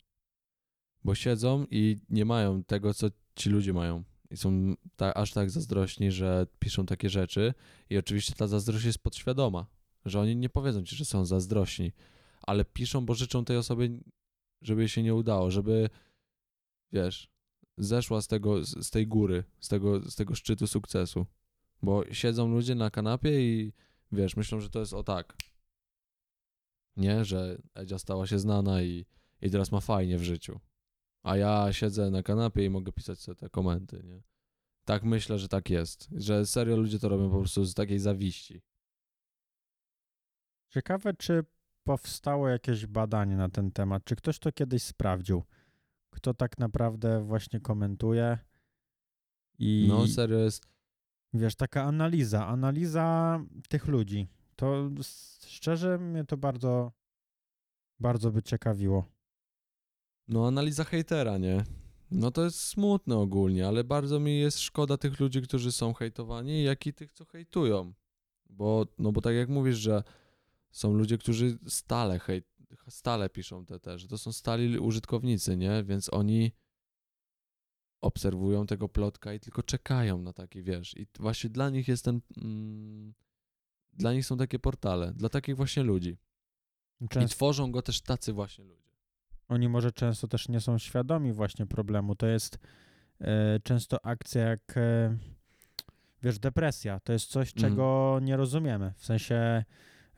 Bo siedzą i nie mają tego, co ci ludzie mają. I są ta, aż tak zazdrośni, że piszą takie rzeczy. I oczywiście ta zazdrość jest podświadoma, że oni nie powiedzą ci, że są zazdrośni, ale piszą, bo życzą tej osobie, żeby się nie udało, żeby, wiesz, zeszła z tego, z tej góry, z tego, z tego szczytu sukcesu. Bo siedzą ludzie na kanapie i, wiesz, myślą, że to jest o tak. Nie, że Edzia stała się znana i, i teraz ma fajnie w życiu. A ja siedzę na kanapie i mogę pisać sobie te komenty, nie? Tak myślę, że tak jest. Że serio ludzie to robią po prostu z takiej zawiści. Ciekawe, czy powstało jakieś badanie na ten temat, czy ktoś to kiedyś sprawdził, kto tak naprawdę właśnie komentuje i No serio jest. wiesz, taka analiza, analiza tych ludzi. To szczerze mnie to bardzo, bardzo by ciekawiło. No analiza hejtera, nie? No to jest smutne ogólnie, ale bardzo mi jest szkoda tych ludzi, którzy są hejtowani, jak i tych, co hejtują. Bo, no bo tak jak mówisz, że są ludzie, którzy stale hejt, stale piszą te też, to są stali użytkownicy, nie? Więc oni obserwują tego plotka i tylko czekają na taki, wiesz. I właśnie dla nich jest ten, mm, dla nich są takie portale, dla takich właśnie ludzi. I Często, tworzą go też tacy właśnie ludzie. Oni może często też nie są świadomi właśnie problemu. To jest e, często akcja jak, e, wiesz, depresja. To jest coś, Mhm. czego nie rozumiemy. W sensie,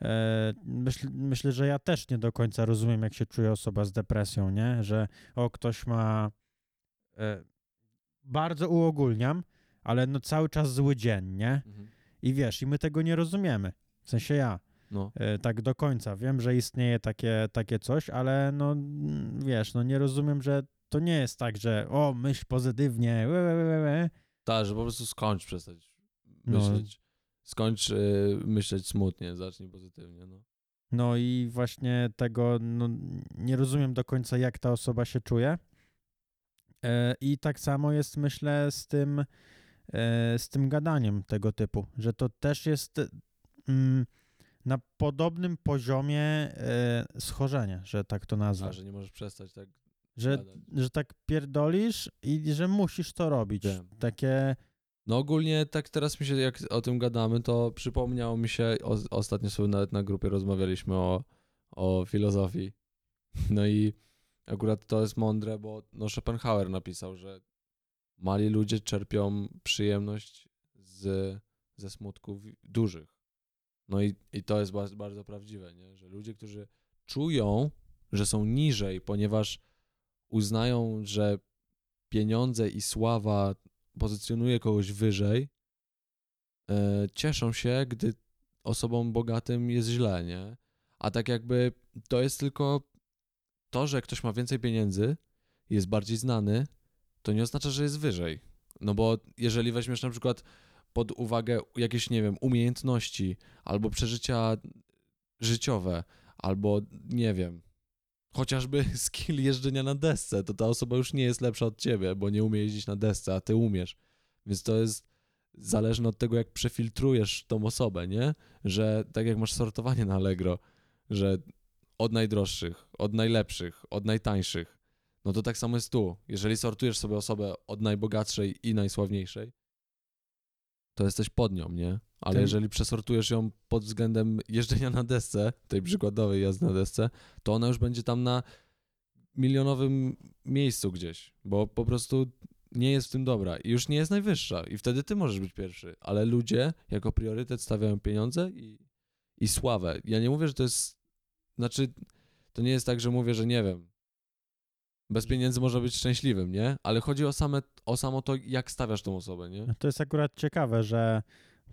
e, myśl, myślę, że ja też nie do końca rozumiem, jak się czuje osoba z depresją, nie? Że o, ktoś ma, e, bardzo uogólniam, ale no cały czas zły dzień, nie? Mhm. I wiesz, i my tego nie rozumiemy. W sensie ja. No. E, tak do końca. Wiem, że istnieje takie, takie coś, ale no mm, wiesz, no nie rozumiem, że to nie jest tak, że o, myśl pozytywnie. Tak, że po prostu skończ przestać No. myśleć. Skończ y, myśleć smutnie, zacznij pozytywnie. No. No i właśnie tego no, nie rozumiem do końca, jak ta osoba się czuje. E, I tak samo jest, myślę, z tym, z tym gadaniem tego typu, że to też jest mm, na podobnym poziomie e, schorzenia, że tak to nazwę. A, że nie możesz przestać tak Że, że tak pierdolisz i że musisz to robić. Wiem. Takie, No ogólnie tak teraz mi się, jak o tym gadamy, to przypomniało mi się, o, ostatnio sobie nawet na grupie rozmawialiśmy o, o filozofii. No i akurat to jest mądre, bo no Schopenhauer napisał, że mali ludzie czerpią przyjemność z, ze smutków dużych. No i, i to jest bardzo, bardzo prawdziwe, nie? że ludzie, którzy czują, że są niżej, ponieważ uznają, że pieniądze i sława pozycjonuje kogoś wyżej, e, cieszą się, gdy osobom bogatym jest źle, nie? A tak jakby to jest tylko to, że ktoś ma więcej pieniędzy, jest bardziej znany, to nie oznacza, że jest wyżej. No bo jeżeli weźmiesz na przykład pod uwagę jakieś, nie wiem, umiejętności albo przeżycia życiowe, albo nie wiem, chociażby skill jeżdżenia na desce, to ta osoba już nie jest lepsza od ciebie, bo nie umie jeździć na desce, a ty umiesz. Więc to jest zależne od tego, jak przefiltrujesz tą osobę, nie? Że tak jak masz sortowanie na Allegro, że od najdroższych, od najlepszych, od najtańszych, no to tak samo jest tu. Jeżeli sortujesz sobie osobę od najbogatszej i najsławniejszej, to jesteś pod nią, nie? Ale Tym- jeżeli przesortujesz ją pod względem jeżdżenia na desce, tej przykładowej jazdy na desce, to ona już będzie tam na milionowym miejscu gdzieś, bo po prostu nie jest w tym dobra i już nie jest najwyższa i wtedy ty możesz być pierwszy, ale ludzie jako priorytet stawiają pieniądze i, i sławę. Ja nie mówię, że to jest, znaczy to nie jest tak, że mówię, że nie wiem, bez pieniędzy można być szczęśliwym, nie? Ale chodzi o, same, o samo to, jak stawiasz tą osobę, nie? To jest akurat ciekawe, że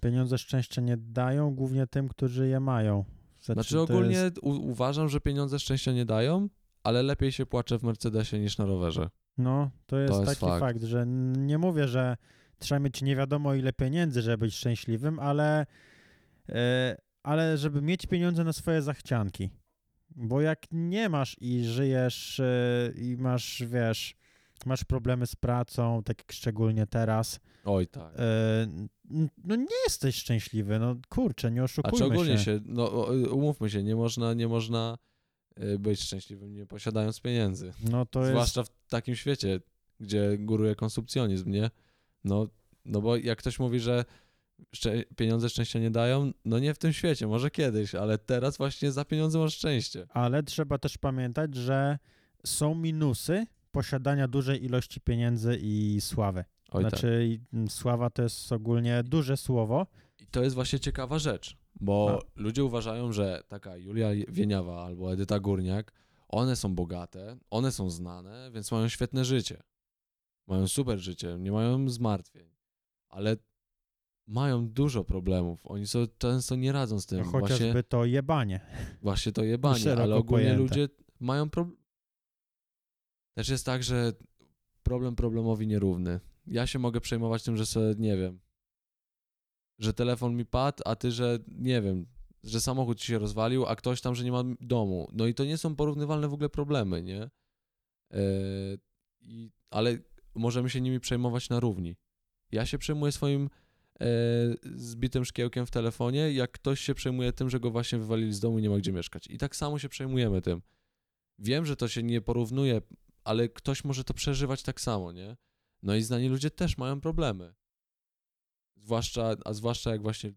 pieniądze szczęścia nie dają głównie tym, którzy je mają. Znaczy to ogólnie Jest, u, uważam, że pieniądze szczęścia nie dają, ale lepiej się płacze w Mercedesie niż na rowerze. no, to jest, jest taki fakt. fakt. że nie mówię, że trzeba mieć nie wiadomo ile pieniędzy, żeby być szczęśliwym, ale, e, ale żeby mieć pieniądze na swoje zachcianki. Bo jak nie masz i żyjesz e, i masz, wiesz, masz problemy z pracą, tak jak szczególnie teraz, Oj tak. e, no nie jesteś szczęśliwy, no kurczę, nie A oszukujmy czy ogólnie się. się, no o- umówmy się, nie można, nie można y, być szczęśliwym nie posiadając pieniędzy. No to jest... Zwłaszcza w takim świecie, gdzie góruje konsumpcjonizm, nie? No, no bo jak ktoś mówi, że szczę- pieniądze szczęścia nie dają, no nie w tym świecie, może kiedyś, ale teraz właśnie za pieniądze masz szczęście. Ale trzeba też pamiętać, że są minusy posiadania dużej ilości pieniędzy i sławy. Oj tak. znaczy, m, sława to jest ogólnie duże słowo. I to jest właśnie ciekawa rzecz, bo A. ludzie uważają, że taka Julia Wieniawa albo Edyta Górniak, one są bogate, one są znane, więc mają świetne życie. Mają super życie, nie mają zmartwień, ale mają dużo problemów. Oni sobie często nie radzą z tym. No, właśnie, chociażby to jebanie. właśnie to jebanie, ale ogólnie pojęte. ludzie mają problem. Też jest tak, że problem problemowi nierówny. Ja się mogę przejmować tym, że sobie, nie wiem, że telefon mi padł, a ty, że nie wiem, że samochód ci się rozwalił, a ktoś tam, że nie ma domu. No i to nie są porównywalne w ogóle problemy, nie? Yy, ale możemy się nimi przejmować na równi. Ja się przejmuję swoim e, zbitym szkiełkiem w telefonie, jak ktoś się przejmuje tym, że go właśnie wywalili z domu i nie ma gdzie mieszkać. I tak samo się przejmujemy tym. Wiem, że to się nie porównuje, ale ktoś może to przeżywać tak samo, nie? No i znani ludzie też mają problemy. Zwłaszcza, a zwłaszcza jak właśnie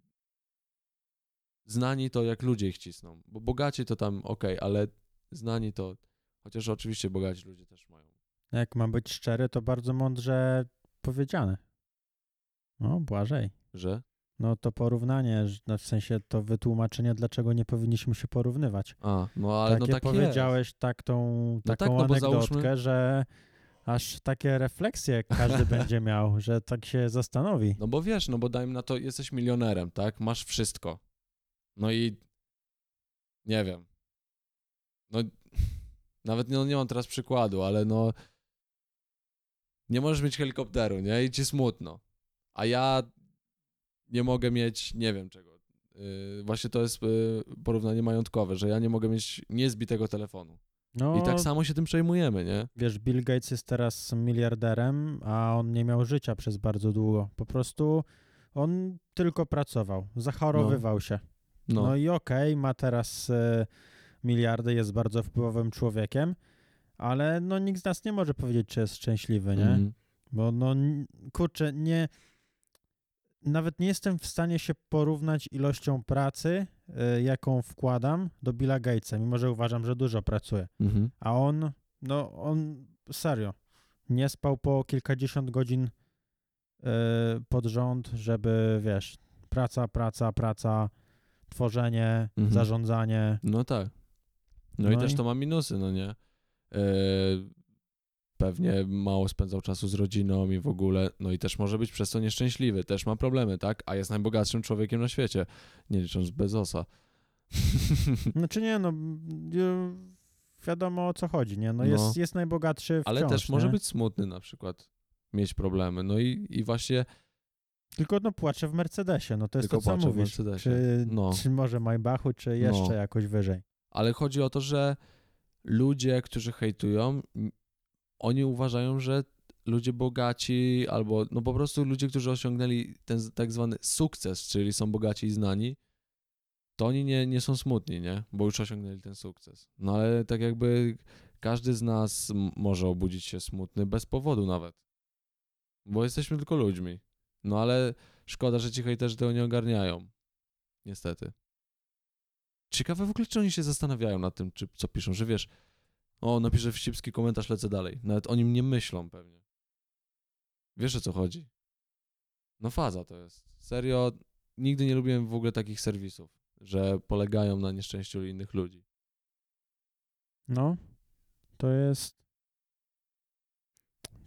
znani to jak ludzie ich cisną. Bo bogaci to tam okej, ale znani to, chociaż oczywiście bogaci ludzie też mają. Jak mam być szczery, to bardzo mądrze powiedziane. No, Błażej. Że? No to porównanie, no w sensie to wytłumaczenie, dlaczego nie powinniśmy się porównywać. A, no ale Takie no tak powiedziałeś tak tą, No taką tak, no anegdotkę, załóżmy- że aż takie refleksje każdy będzie miał, że tak się zastanowi. No bo wiesz, no bo dajmy na to, jesteś milionerem, tak? Masz wszystko. No i nie wiem. No nawet no, nie mam teraz przykładu, ale no nie możesz mieć helikopteru, nie? I ci smutno. A ja nie mogę mieć, nie wiem czego. Yy, właśnie to jest yy, porównanie majątkowe, że ja nie mogę mieć niezbitego telefonu. No, I tak samo się tym przejmujemy, nie? wiesz, Bill Gates jest teraz miliarderem, a on nie miał życia przez bardzo długo. Po prostu on tylko pracował, zachorowywał się. No, No, i okej, ma teraz e, miliardy, jest bardzo wpływowym człowiekiem, ale no nikt z nas nie może powiedzieć, czy jest szczęśliwy, nie? Mhm. Bo no, kurczę, nie... Nawet nie jestem w stanie się porównać ilością pracy, e, jaką wkładam do Billa Gatesa, mimo że uważam, że dużo pracuje. Mhm. A on, no on serio, nie spał po kilkadziesiąt godzin e, pod rząd, żeby, wiesz, praca, praca, praca, tworzenie, Mhm. zarządzanie. No tak. No, i No też i- to ma minusy, no nie? E, pewnie mało spędzał czasu z rodziną i w ogóle, no i też może być przez to nieszczęśliwy, też ma problemy, tak? A jest najbogatszym człowiekiem na świecie, nie licząc Bezosa. Znaczy nie, no y, wiadomo o co chodzi, nie? No, No. Jest, jest najbogatszy wciąż, Ale też może nie? być smutny na przykład, mieć problemy. No i, i właśnie Tylko no płacze w Mercedesie, no to jest Tylko to, co mówisz. Mercedesie. Czy, No. czy może Maybachu, czy jeszcze No. jakoś wyżej. Ale chodzi o to, że ludzie, którzy hejtują, oni uważają, że ludzie bogaci albo no po prostu ludzie, którzy osiągnęli ten tak zwany sukces, czyli są bogaci i znani, to oni nie, nie są smutni, nie? Bo już osiągnęli ten sukces. No ale tak jakby każdy z nas może obudzić się smutny bez powodu nawet. Bo jesteśmy tylko ludźmi. No ale szkoda, że ci hejterzy tego nie ogarniają. Niestety. Ciekawe w ogóle, czy oni się zastanawiają nad tym, czy, co piszą, że wiesz, o, napiszę wścibski komentarz, lecę dalej. Nawet o nim nie myślą pewnie. Wiesz o co chodzi? No faza to jest. Serio, nigdy nie lubiłem w ogóle takich serwisów, że polegają na nieszczęściu innych ludzi. No, to jest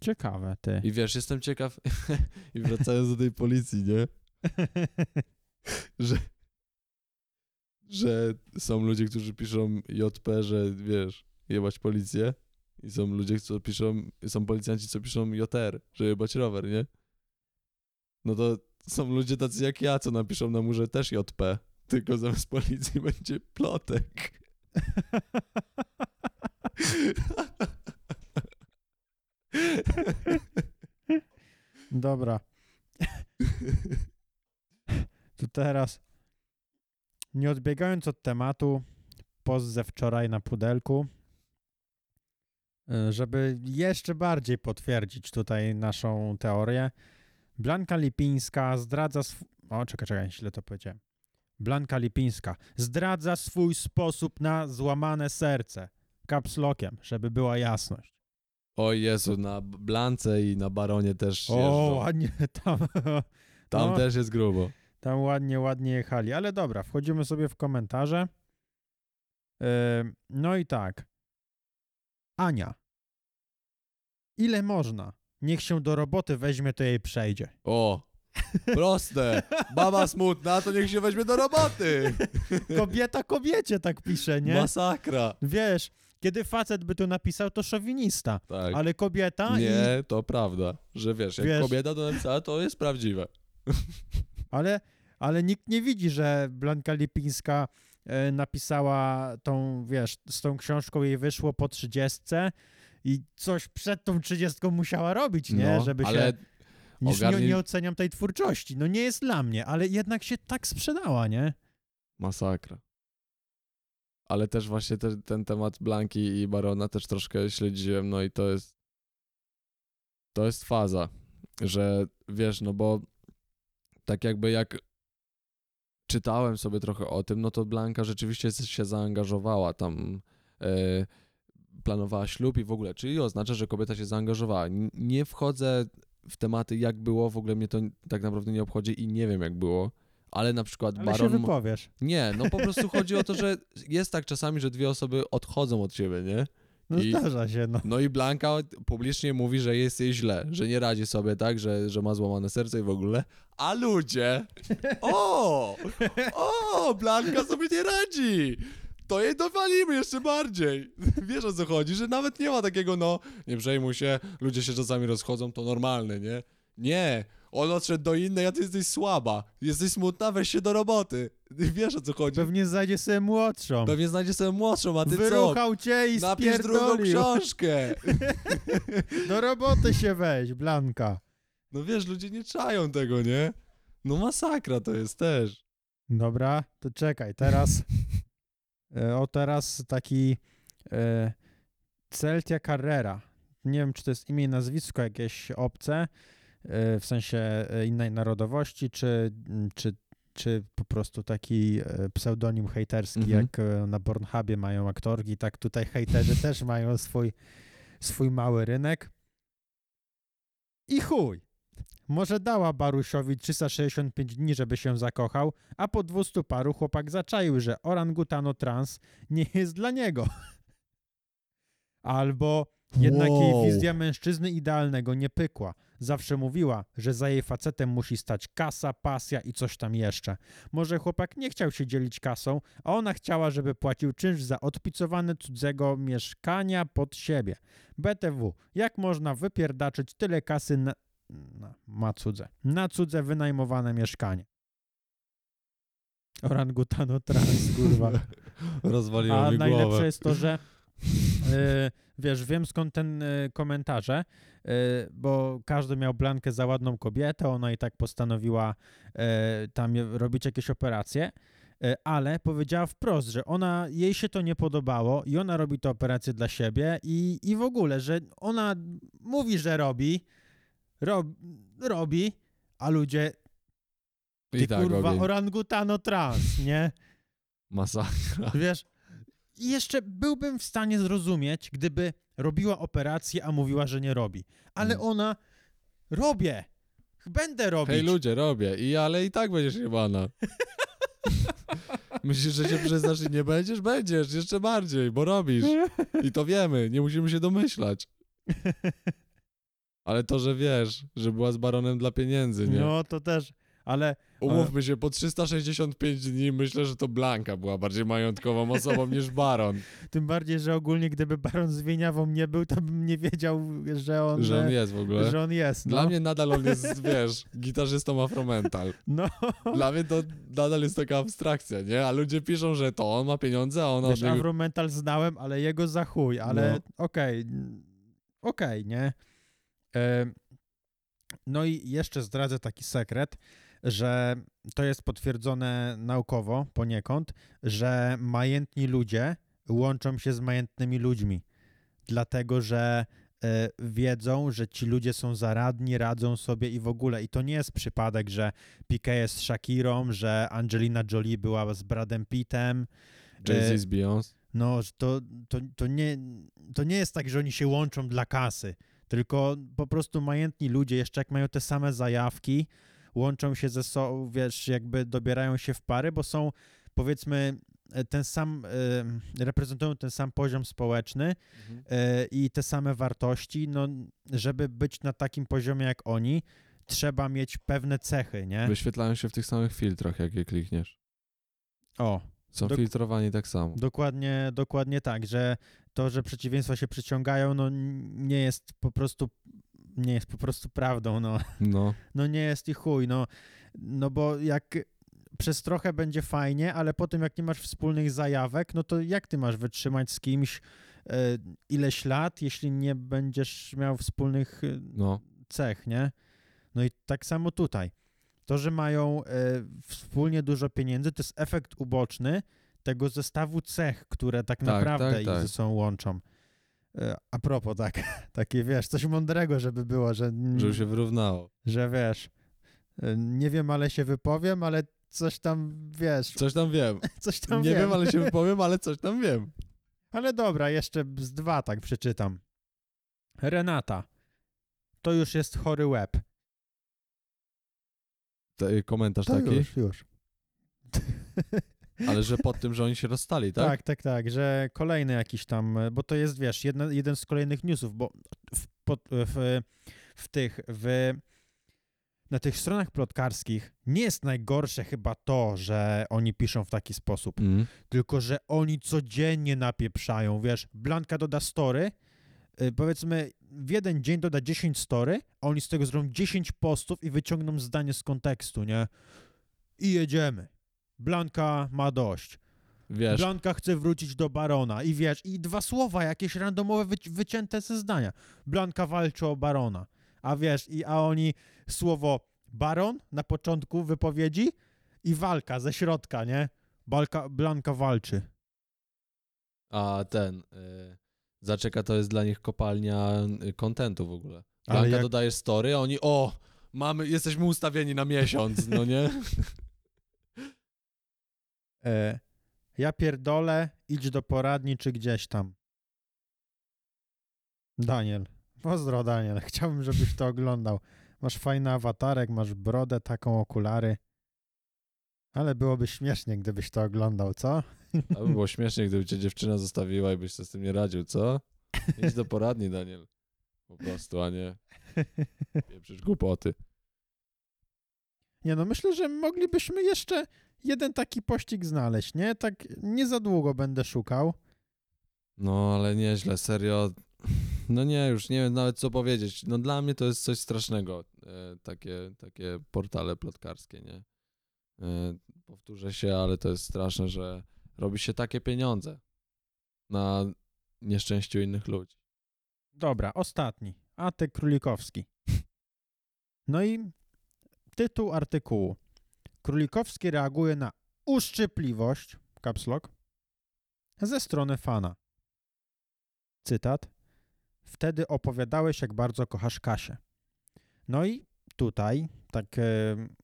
ciekawe, ty. I wiesz, jestem ciekaw, i wracając do tej policji, nie? Że, że są ludzie, którzy piszą JP, że wiesz, jebać policję. I są ludzie, co piszą, są policjanci, co piszą JR, że jebać rower, nie? No to są ludzie tacy jak ja, co napiszą na murze też JP, tylko zamiast policji będzie plotek. Dobra. To teraz, nie odbiegając od tematu, post ze wczoraj na pudelku, żeby jeszcze bardziej potwierdzić tutaj naszą teorię, Blanka Lipińska zdradza sw... O, czekaj, czekaj, źle to powiedziałem. Blanka Lipińska zdradza swój sposób na złamane serce. Kapslokiem, żeby była jasność. O Jezu, na Blance i na Baronie też O, jeżdżą. ładnie tam. Tam no. też jest grubo. Tam ładnie, ładnie jechali. Ale dobra, wchodzimy sobie w komentarze. Yy, no i tak. Ania. Ile można? Niech się do roboty weźmie, to jej przejdzie. O, proste. Baba smutna, to niech się weźmie do roboty. Kobieta kobiecie tak pisze, nie? Masakra. Wiesz, kiedy facet by to napisał, to szowinista. Tak. Ale kobieta i... Nie, to prawda, że wiesz, jak Wiesz- kobieta to napisała, to jest prawdziwe. Ale, ale nikt nie widzi, że Blanka Lipińska napisała tą, wiesz, z tą książką jej wyszło po trzydziestce i coś przed tą trzydziestką musiała robić, nie? No, Żeby ale się... Już nie, nie oceniam tej twórczości. No nie jest dla mnie, ale jednak się tak sprzedała, nie? masakra. Ale też właśnie te, ten temat Blanki i Barona też troszkę śledziłem, no i to jest to jest faza, że wiesz, no bo tak jakby jak czytałem sobie trochę o tym, no to Blanka rzeczywiście się zaangażowała tam, e, planowała ślub i w ogóle, czyli oznacza, że kobieta się zaangażowała. Nie wchodzę w tematy, jak było, w ogóle mnie to tak naprawdę nie obchodzi i nie wiem, jak było, ale na przykład Ale się Baron... mo- wypowiesz. nie, no po prostu chodzi o to, że jest tak czasami, że dwie osoby odchodzą od siebie, nie? No I- zdarza się, no. No i Blanka publicznie mówi, że jest jej źle, że nie radzi sobie, tak, że, że ma złamane serce i w ogóle. A ludzie, o, o, Blanka sobie nie radzi. To jej dowalimy jeszcze bardziej. Wiesz o co chodzi, że nawet nie ma takiego, no, nie przejmuj się, ludzie się czasami rozchodzą, to normalne, nie? Nie, on odszedł do innej, a ty jesteś słaba. Jesteś smutna, weź się do roboty. Wiesz o co chodzi. Pewnie znajdzie sobie młodszą. Pewnie znajdzie sobie młodszą, a ty co? Wyruchał cię i Napisz drugą spierdolił. książkę. Do roboty się weź, Blanka. No wiesz, ludzie nie czają tego, nie? No masakra to jest też. Dobra, to czekaj, teraz... e, o, teraz taki... E, Celtia Carrera. Nie wiem, czy to jest imię i nazwisko jakieś obce, w sensie e, innej narodowości, czy, czy, czy po prostu taki e, pseudonim hejterski, Mhm. jak e, na Pornhubie mają aktorki, tak tutaj hejterzy też mają swój, swój mały rynek. I chuj. Może dała Barusiowi 365 dni, żeby się zakochał, a po 200 paru chłopak zaczaił, że orangutano trans nie jest dla niego. Albo Jednak Wow. jej wizja mężczyzny idealnego nie pykła. Zawsze mówiła, że za jej facetem musi stać kasa, pasja i coś tam jeszcze. Może chłopak nie chciał się dzielić kasą, a ona chciała, żeby płacił czynsz za odpicowane cudzego mieszkania pod siebie. BTW, jak można wypierdaczyć tyle kasy na... na ma cudze. Na cudze wynajmowane mieszkanie. Orangutano trans, kurwa. Rozwaliło A mi najlepsze głowę. jest to, że e, wiesz, wiem skąd ten e, komentarze, e, bo każdy miał blankę za ładną kobietę, ona i tak postanowiła e, tam robić jakieś operacje, ale powiedziała wprost, że ona, jej się to nie podobało i ona robi te operacje dla siebie i, i w ogóle, że ona mówi, że robi, rob, robi, a ludzie, ty I tak, kurwa, ogień. orangutano trans, nie? Masakra. Wiesz, jeszcze byłbym w stanie zrozumieć, gdyby robiła operację, a mówiła, że nie robi. Ale Mm. ona robię. Będę robić. Hej ludzie, robię. I ale i tak będziesz jebana. Myślisz, że się przyznasz i nie będziesz? Będziesz, jeszcze bardziej, bo robisz. I to wiemy, nie musimy się domyślać. Ale to, że wiesz, że była z baronem dla pieniędzy, nie? No to też, ale Umówmy się, po 365 dni myślę, że to Blanka była bardziej majątkową osobą niż baron. tym bardziej, że ogólnie gdyby Baron z Wieniawą nie był, to bym nie wiedział, że on, Że on jest w ogóle. że on jest. No. Dla mnie nadal on jest, wiesz, gitarzystą afromental. no. Dla mnie to nadal jest taka abstrakcja, nie? A ludzie piszą, że to on ma pieniądze, a ona... Wiesz, że- Afromental znałem, ale jego za chuj, ale No. okej, mm, okej, nie? E, no i jeszcze zdradzę taki sekret, że to jest potwierdzone naukowo poniekąd, że majętni ludzie łączą się z majętnymi ludźmi, dlatego że e, wiedzą, że ci ludzie są zaradni, radzą sobie i w ogóle. I to nie jest przypadek, że Piqué jest z Shakirą, że Angelina Jolie była z Bradem Pittem, Jay-Z z Beyoncé. no, to, to, to, nie, to nie jest tak, że oni się łączą dla kasy, tylko po prostu majętni ludzie, jeszcze jak mają te same zajawki, łączą się ze sobą, wiesz, jakby dobierają się w pary, bo są, powiedzmy, e, ten sam, e, reprezentują ten sam poziom społeczny e, i te same wartości, no, żeby być na takim poziomie jak oni, trzeba mieć pewne cechy, nie? Wyświetlają się w tych samych filtrach, jak je klikniesz. O, Są Dok- filtrowani tak samo. Dokładnie, dokładnie tak, że to, że przeciwieństwa się przyciągają, no nie jest po prostu nie jest po prostu prawdą, no. No. No nie jest i chuj, no. No bo jak przez trochę będzie fajnie, ale potem jak nie masz wspólnych zajawek, no to jak ty masz wytrzymać z kimś e, ileś lat, jeśli nie będziesz miał wspólnych e, No. cech, nie? No i tak samo tutaj. To, że mają e, wspólnie dużo pieniędzy, to jest efekt uboczny tego zestawu cech, które tak, Tak, naprawdę tak, ich tak. ze sobą łączą. E, a propos, tak, takie wiesz, coś mądrego, żeby było, że, Żeby się wyrównało. że wiesz, e, nie wiem, ale się wypowiem, ale coś tam, wiesz, Coś tam wiem. coś tam Nie wiem. wiem, ale się wypowiem, ale coś tam wiem. Ale dobra, jeszcze z dwa tak przeczytam. Renata. To już jest chory łeb. Te- Komentarz To taki. już, już. Ale że pod tym, że oni się rozstali, tak? Tak, tak, tak, że kolejny jakiś tam, bo to jest, wiesz, jedna, jeden z kolejnych newsów, bo w, w, w tych, w, na tych stronach plotkarskich nie jest najgorsze chyba to, że oni piszą w taki sposób, Mm. tylko że oni codziennie napieprzają, wiesz, Blanka doda story, y, powiedzmy w jeden dzień doda 10 story, a oni z tego zrobią 10 postów i wyciągną zdanie z kontekstu, nie? I jedziemy. Blanka ma dość. Wiesz, Blanka chce wrócić do barona i wiesz, i dwa słowa jakieś randomowe wyci- wycięte ze zdania. Blanka walczy o barona. A wiesz, i a oni słowo baron na początku wypowiedzi i walka ze środka, nie? Balka, Blanka walczy. a ten... Y, zaczeka to jest dla nich kopalnia y, kontentu w ogóle. Blanka jak- dodajesz story, a oni o, mamy, jesteśmy ustawieni na miesiąc, no nie? E, ja pierdolę, idź do poradni czy gdzieś tam. Daniel. Pozdro, Daniel. Chciałbym, żebyś to oglądał. Masz fajny awatarek, masz brodę, taką okulary. Ale byłoby śmiesznie, gdybyś to oglądał, co? To by było śmiesznie, gdyby cię dziewczyna zostawiła i byś sobie z tym nie radził, co? Idź do poradni, Daniel. Po prostu, a nie pieprzysz głupoty. Nie no, myślę, że moglibyśmy jeszcze jeden taki pościg znaleźć, nie? Tak nie za długo będę szukał. No, ale nieźle, serio. No nie, już nie wiem nawet co powiedzieć. No dla mnie to jest coś strasznego, e, takie, takie portale plotkarskie, nie? E, powtórzę się, ale to jest straszne, że robi się takie pieniądze na nieszczęściu innych ludzi. Dobra, ostatni. Atek Królikowski. No i tytuł artykułu. Królikowski reaguje na uszczypliwość, caps lock, ze strony fana. Cytat. Wtedy opowiadałeś, jak bardzo kochasz Kasię. No i tutaj, tak e,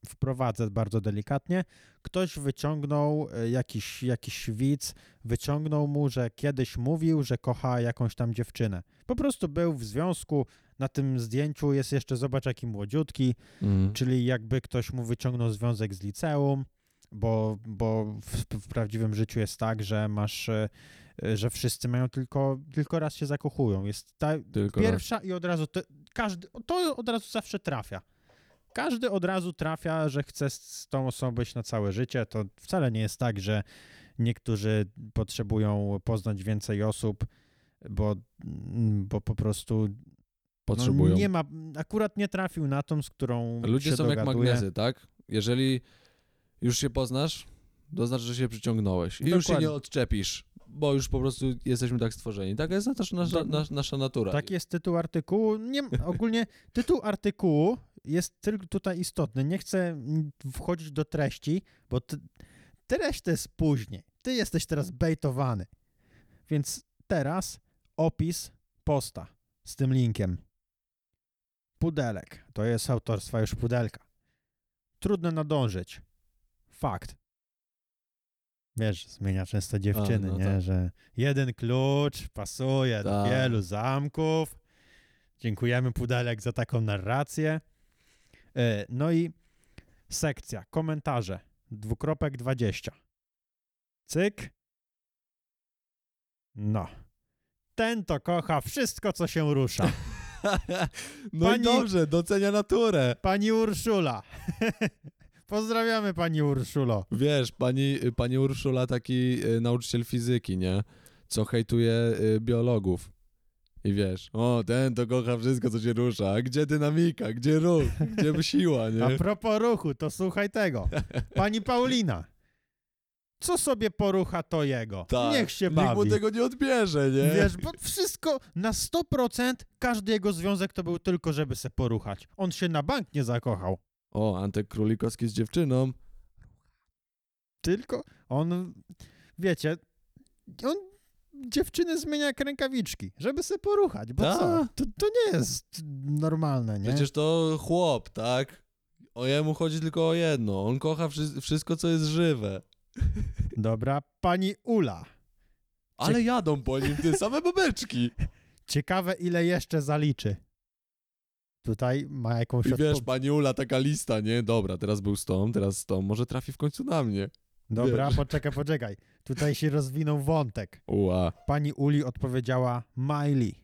wprowadzę bardzo delikatnie, ktoś wyciągnął, e, jakiś, jakiś widz, wyciągnął mu, że kiedyś mówił, że kocha jakąś tam dziewczynę. Po prostu był w związku, na tym zdjęciu jest jeszcze, zobacz, jaki młodziutki, Mhm. czyli jakby ktoś mu wyciągnął związek z liceum, bo, bo w, w prawdziwym życiu jest tak, że masz, e, że wszyscy mają tylko, tylko raz się zakochują. Jest ta Tylko raz. pierwsza i od razu, to, każdy, to od razu zawsze trafia. Każdy od razu trafia, że chce z, tą osobą być na całe życie. To wcale nie jest tak, że niektórzy potrzebują poznać więcej osób, bo, mm, bo po prostu potrzebują. no, nie ma, akurat nie trafił na tą, z którą Ludzie się są jak dogaduje. magnezy, tak? Jeżeli już się poznasz, to znaczy, że się przyciągnąłeś. I już się Dokładnie. nie odczepisz, bo już po prostu jesteśmy tak stworzeni. Taka jest nasza, nasza, nasza natura. Tak jest tytuł artykułu. Nie, ogólnie tytuł artykułu jest tylko tutaj istotny. Nie chcę wchodzić do treści, bo ty, treść to jest później. Ty jesteś teraz bejtowany. Więc teraz opis posta z tym linkiem. Pudelek. To jest autorstwa już pudelka. Trudno nadążyć. Fakt. Wiesz, zmienia często dziewczyny, no nie? tak. Że jeden klucz pasuje do Tak. wielu zamków. Dziękujemy Pudelek za taką narrację. E, No i sekcja, komentarze, dwukropek 20. Cyk. No. Ten to kocha wszystko, co się rusza. no Pani- i dobrze, docenia naturę. Pani Urszula. Pozdrawiamy pani Urszulo. Wiesz, pani, pani Urszula, taki y, nauczyciel fizyki, nie? Co hejtuje y, biologów. I wiesz, o, ten to kocha wszystko, co się rusza. A gdzie dynamika, gdzie ruch, gdzie siła, nie? A propos ruchu, to słuchaj tego. Pani Paulina. Co sobie porucha, to jego. Tak, Niech się Nikt bawi. mu tego nie odbierze, nie? Wiesz, bo wszystko na 100% każdy jego związek to był tylko, żeby se poruchać. On się na bank nie zakochał. O, Antek Królikowski z dziewczyną. Tylko on, wiecie, on dziewczyny zmienia jak rękawiczki, żeby se poruchać, bo Ta. co? To, to nie jest normalne, nie? Przecież to chłop, tak? O jemu chodzi tylko o jedno. On kocha wszy- wszystko, co jest żywe. Dobra, pani Ula. Ale jadą po nim te same babeczki. Ciekawe, ile jeszcze zaliczy. Tutaj ma jakąś I wiesz, pani Ula, taka lista, nie? Dobra, teraz był z tą, teraz z tą. Może trafi w końcu na mnie. Dobra, wiesz. poczekaj, poczekaj. Tutaj się rozwinął wątek. Ua. Pani Uli odpowiedziała Miley.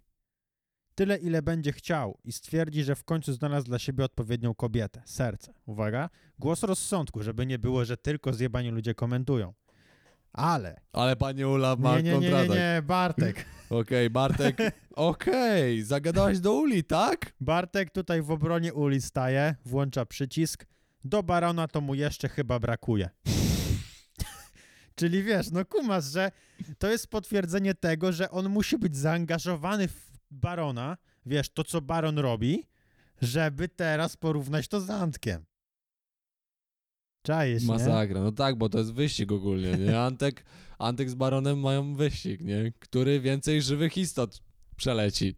Tyle, ile będzie chciał i stwierdzi, że w końcu znalazł dla siebie odpowiednią kobietę. Serce. Uwaga. Głos rozsądku, żeby nie było, że tylko zjebani ludzie komentują. Ale. Ale pani Ula ma Nie, nie, nie, nie, kontratak. nie, Bartek. Okej, Bartek. Okej, zagadałeś do Uli, tak? Bartek tutaj w obronie Uli staje, włącza przycisk. Do Barona to mu jeszcze chyba brakuje. Czyli wiesz, no kumasz, że to jest potwierdzenie tego, że on musi być zaangażowany w Barona, wiesz, to co Baron robi, żeby teraz porównać to z Antkiem. Nie? Masakra, no tak, bo to jest wyścig ogólnie, nie? Antek, Antek z Baronem mają wyścig, nie? Który więcej żywych istot przeleci.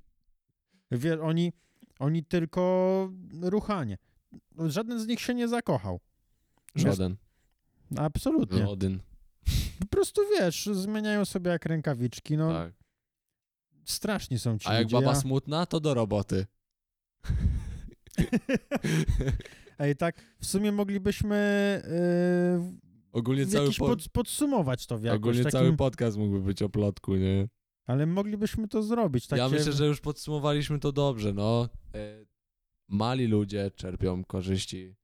Wiesz, oni, oni tylko ruchanie. Żaden z nich się nie zakochał. Żaden. Absolutnie. Żaden. Po prostu wiesz, zmieniają sobie jak rękawiczki, no Tak. straszni są ci A jak baba ja... smutna, to do roboty. Ej, tak, w sumie moglibyśmy yy, Ogólnie cały, jakiś po... pod, podsumować to w jakoś Ogólnie takim... cały podcast mógłby być o plotku, nie? Ale moglibyśmy to zrobić. Takie... Ja myślę, że już podsumowaliśmy to dobrze, no. E, Mali ludzie czerpią korzyści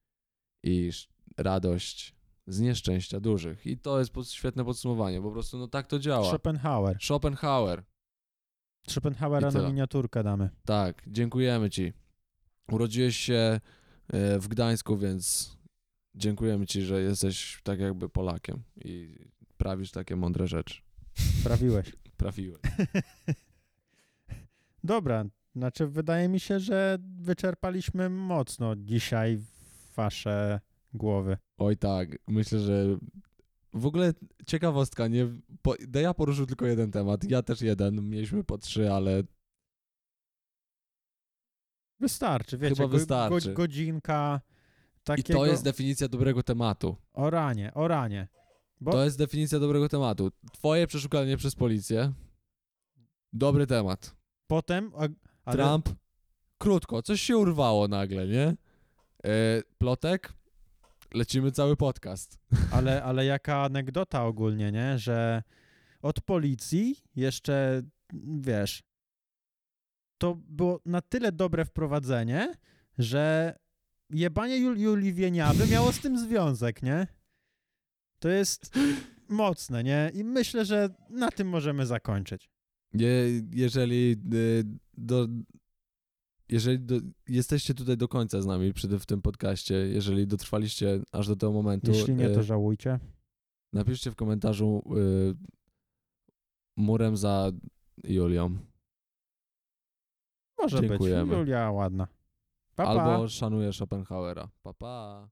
i radość z nieszczęścia dużych. I to jest świetne podsumowanie. Po prostu no tak to działa. Schopenhauer. Schopenhauer. Schopenhauera na miniaturkę damy. Tak, dziękujemy ci. Urodziłeś się e, w Gdańsku, więc dziękujemy ci, że jesteś tak jakby Polakiem i prawisz takie mądre rzeczy. Prawiłeś. Prawiłeś. Dobra, znaczy wydaje mi się, że wyczerpaliśmy mocno dzisiaj wasze głowy. Oj tak, myślę, że w ogóle ciekawostka, nie? Po, ja poruszył tylko jeden temat, ja też jeden, mieliśmy po trzy, ale Wystarczy, wiecie, Chyba wystarczy. Go, godzinka i takiego... to jest definicja dobrego tematu. O ranie, o ranie. Bo To jest definicja dobrego tematu. Twoje przeszukanie przez policję, dobry temat. potem... A, ale, Trump, krótko, coś się urwało nagle, nie? E, plotek, lecimy cały podcast. ale, ale jaka anegdota ogólnie, nie? Że od policji jeszcze, wiesz, to było na tyle dobre wprowadzenie, że jebanie Jul- Julii Wieniawy miało z tym związek, nie? To jest mocne, nie? I myślę, że na tym możemy zakończyć. Je, jeżeli y, do, jeżeli do, jesteście tutaj do końca z nami przy, tym- w tym podcaście, jeżeli dotrwaliście aż do tego momentu, Jeśli nie, to y, żałujcie. napiszcie w komentarzu y, murem za Julią. Może być. dziękujemy. Julia ładna. Pa, pa. Albo szanuję Schopenhauera. Pa, pa.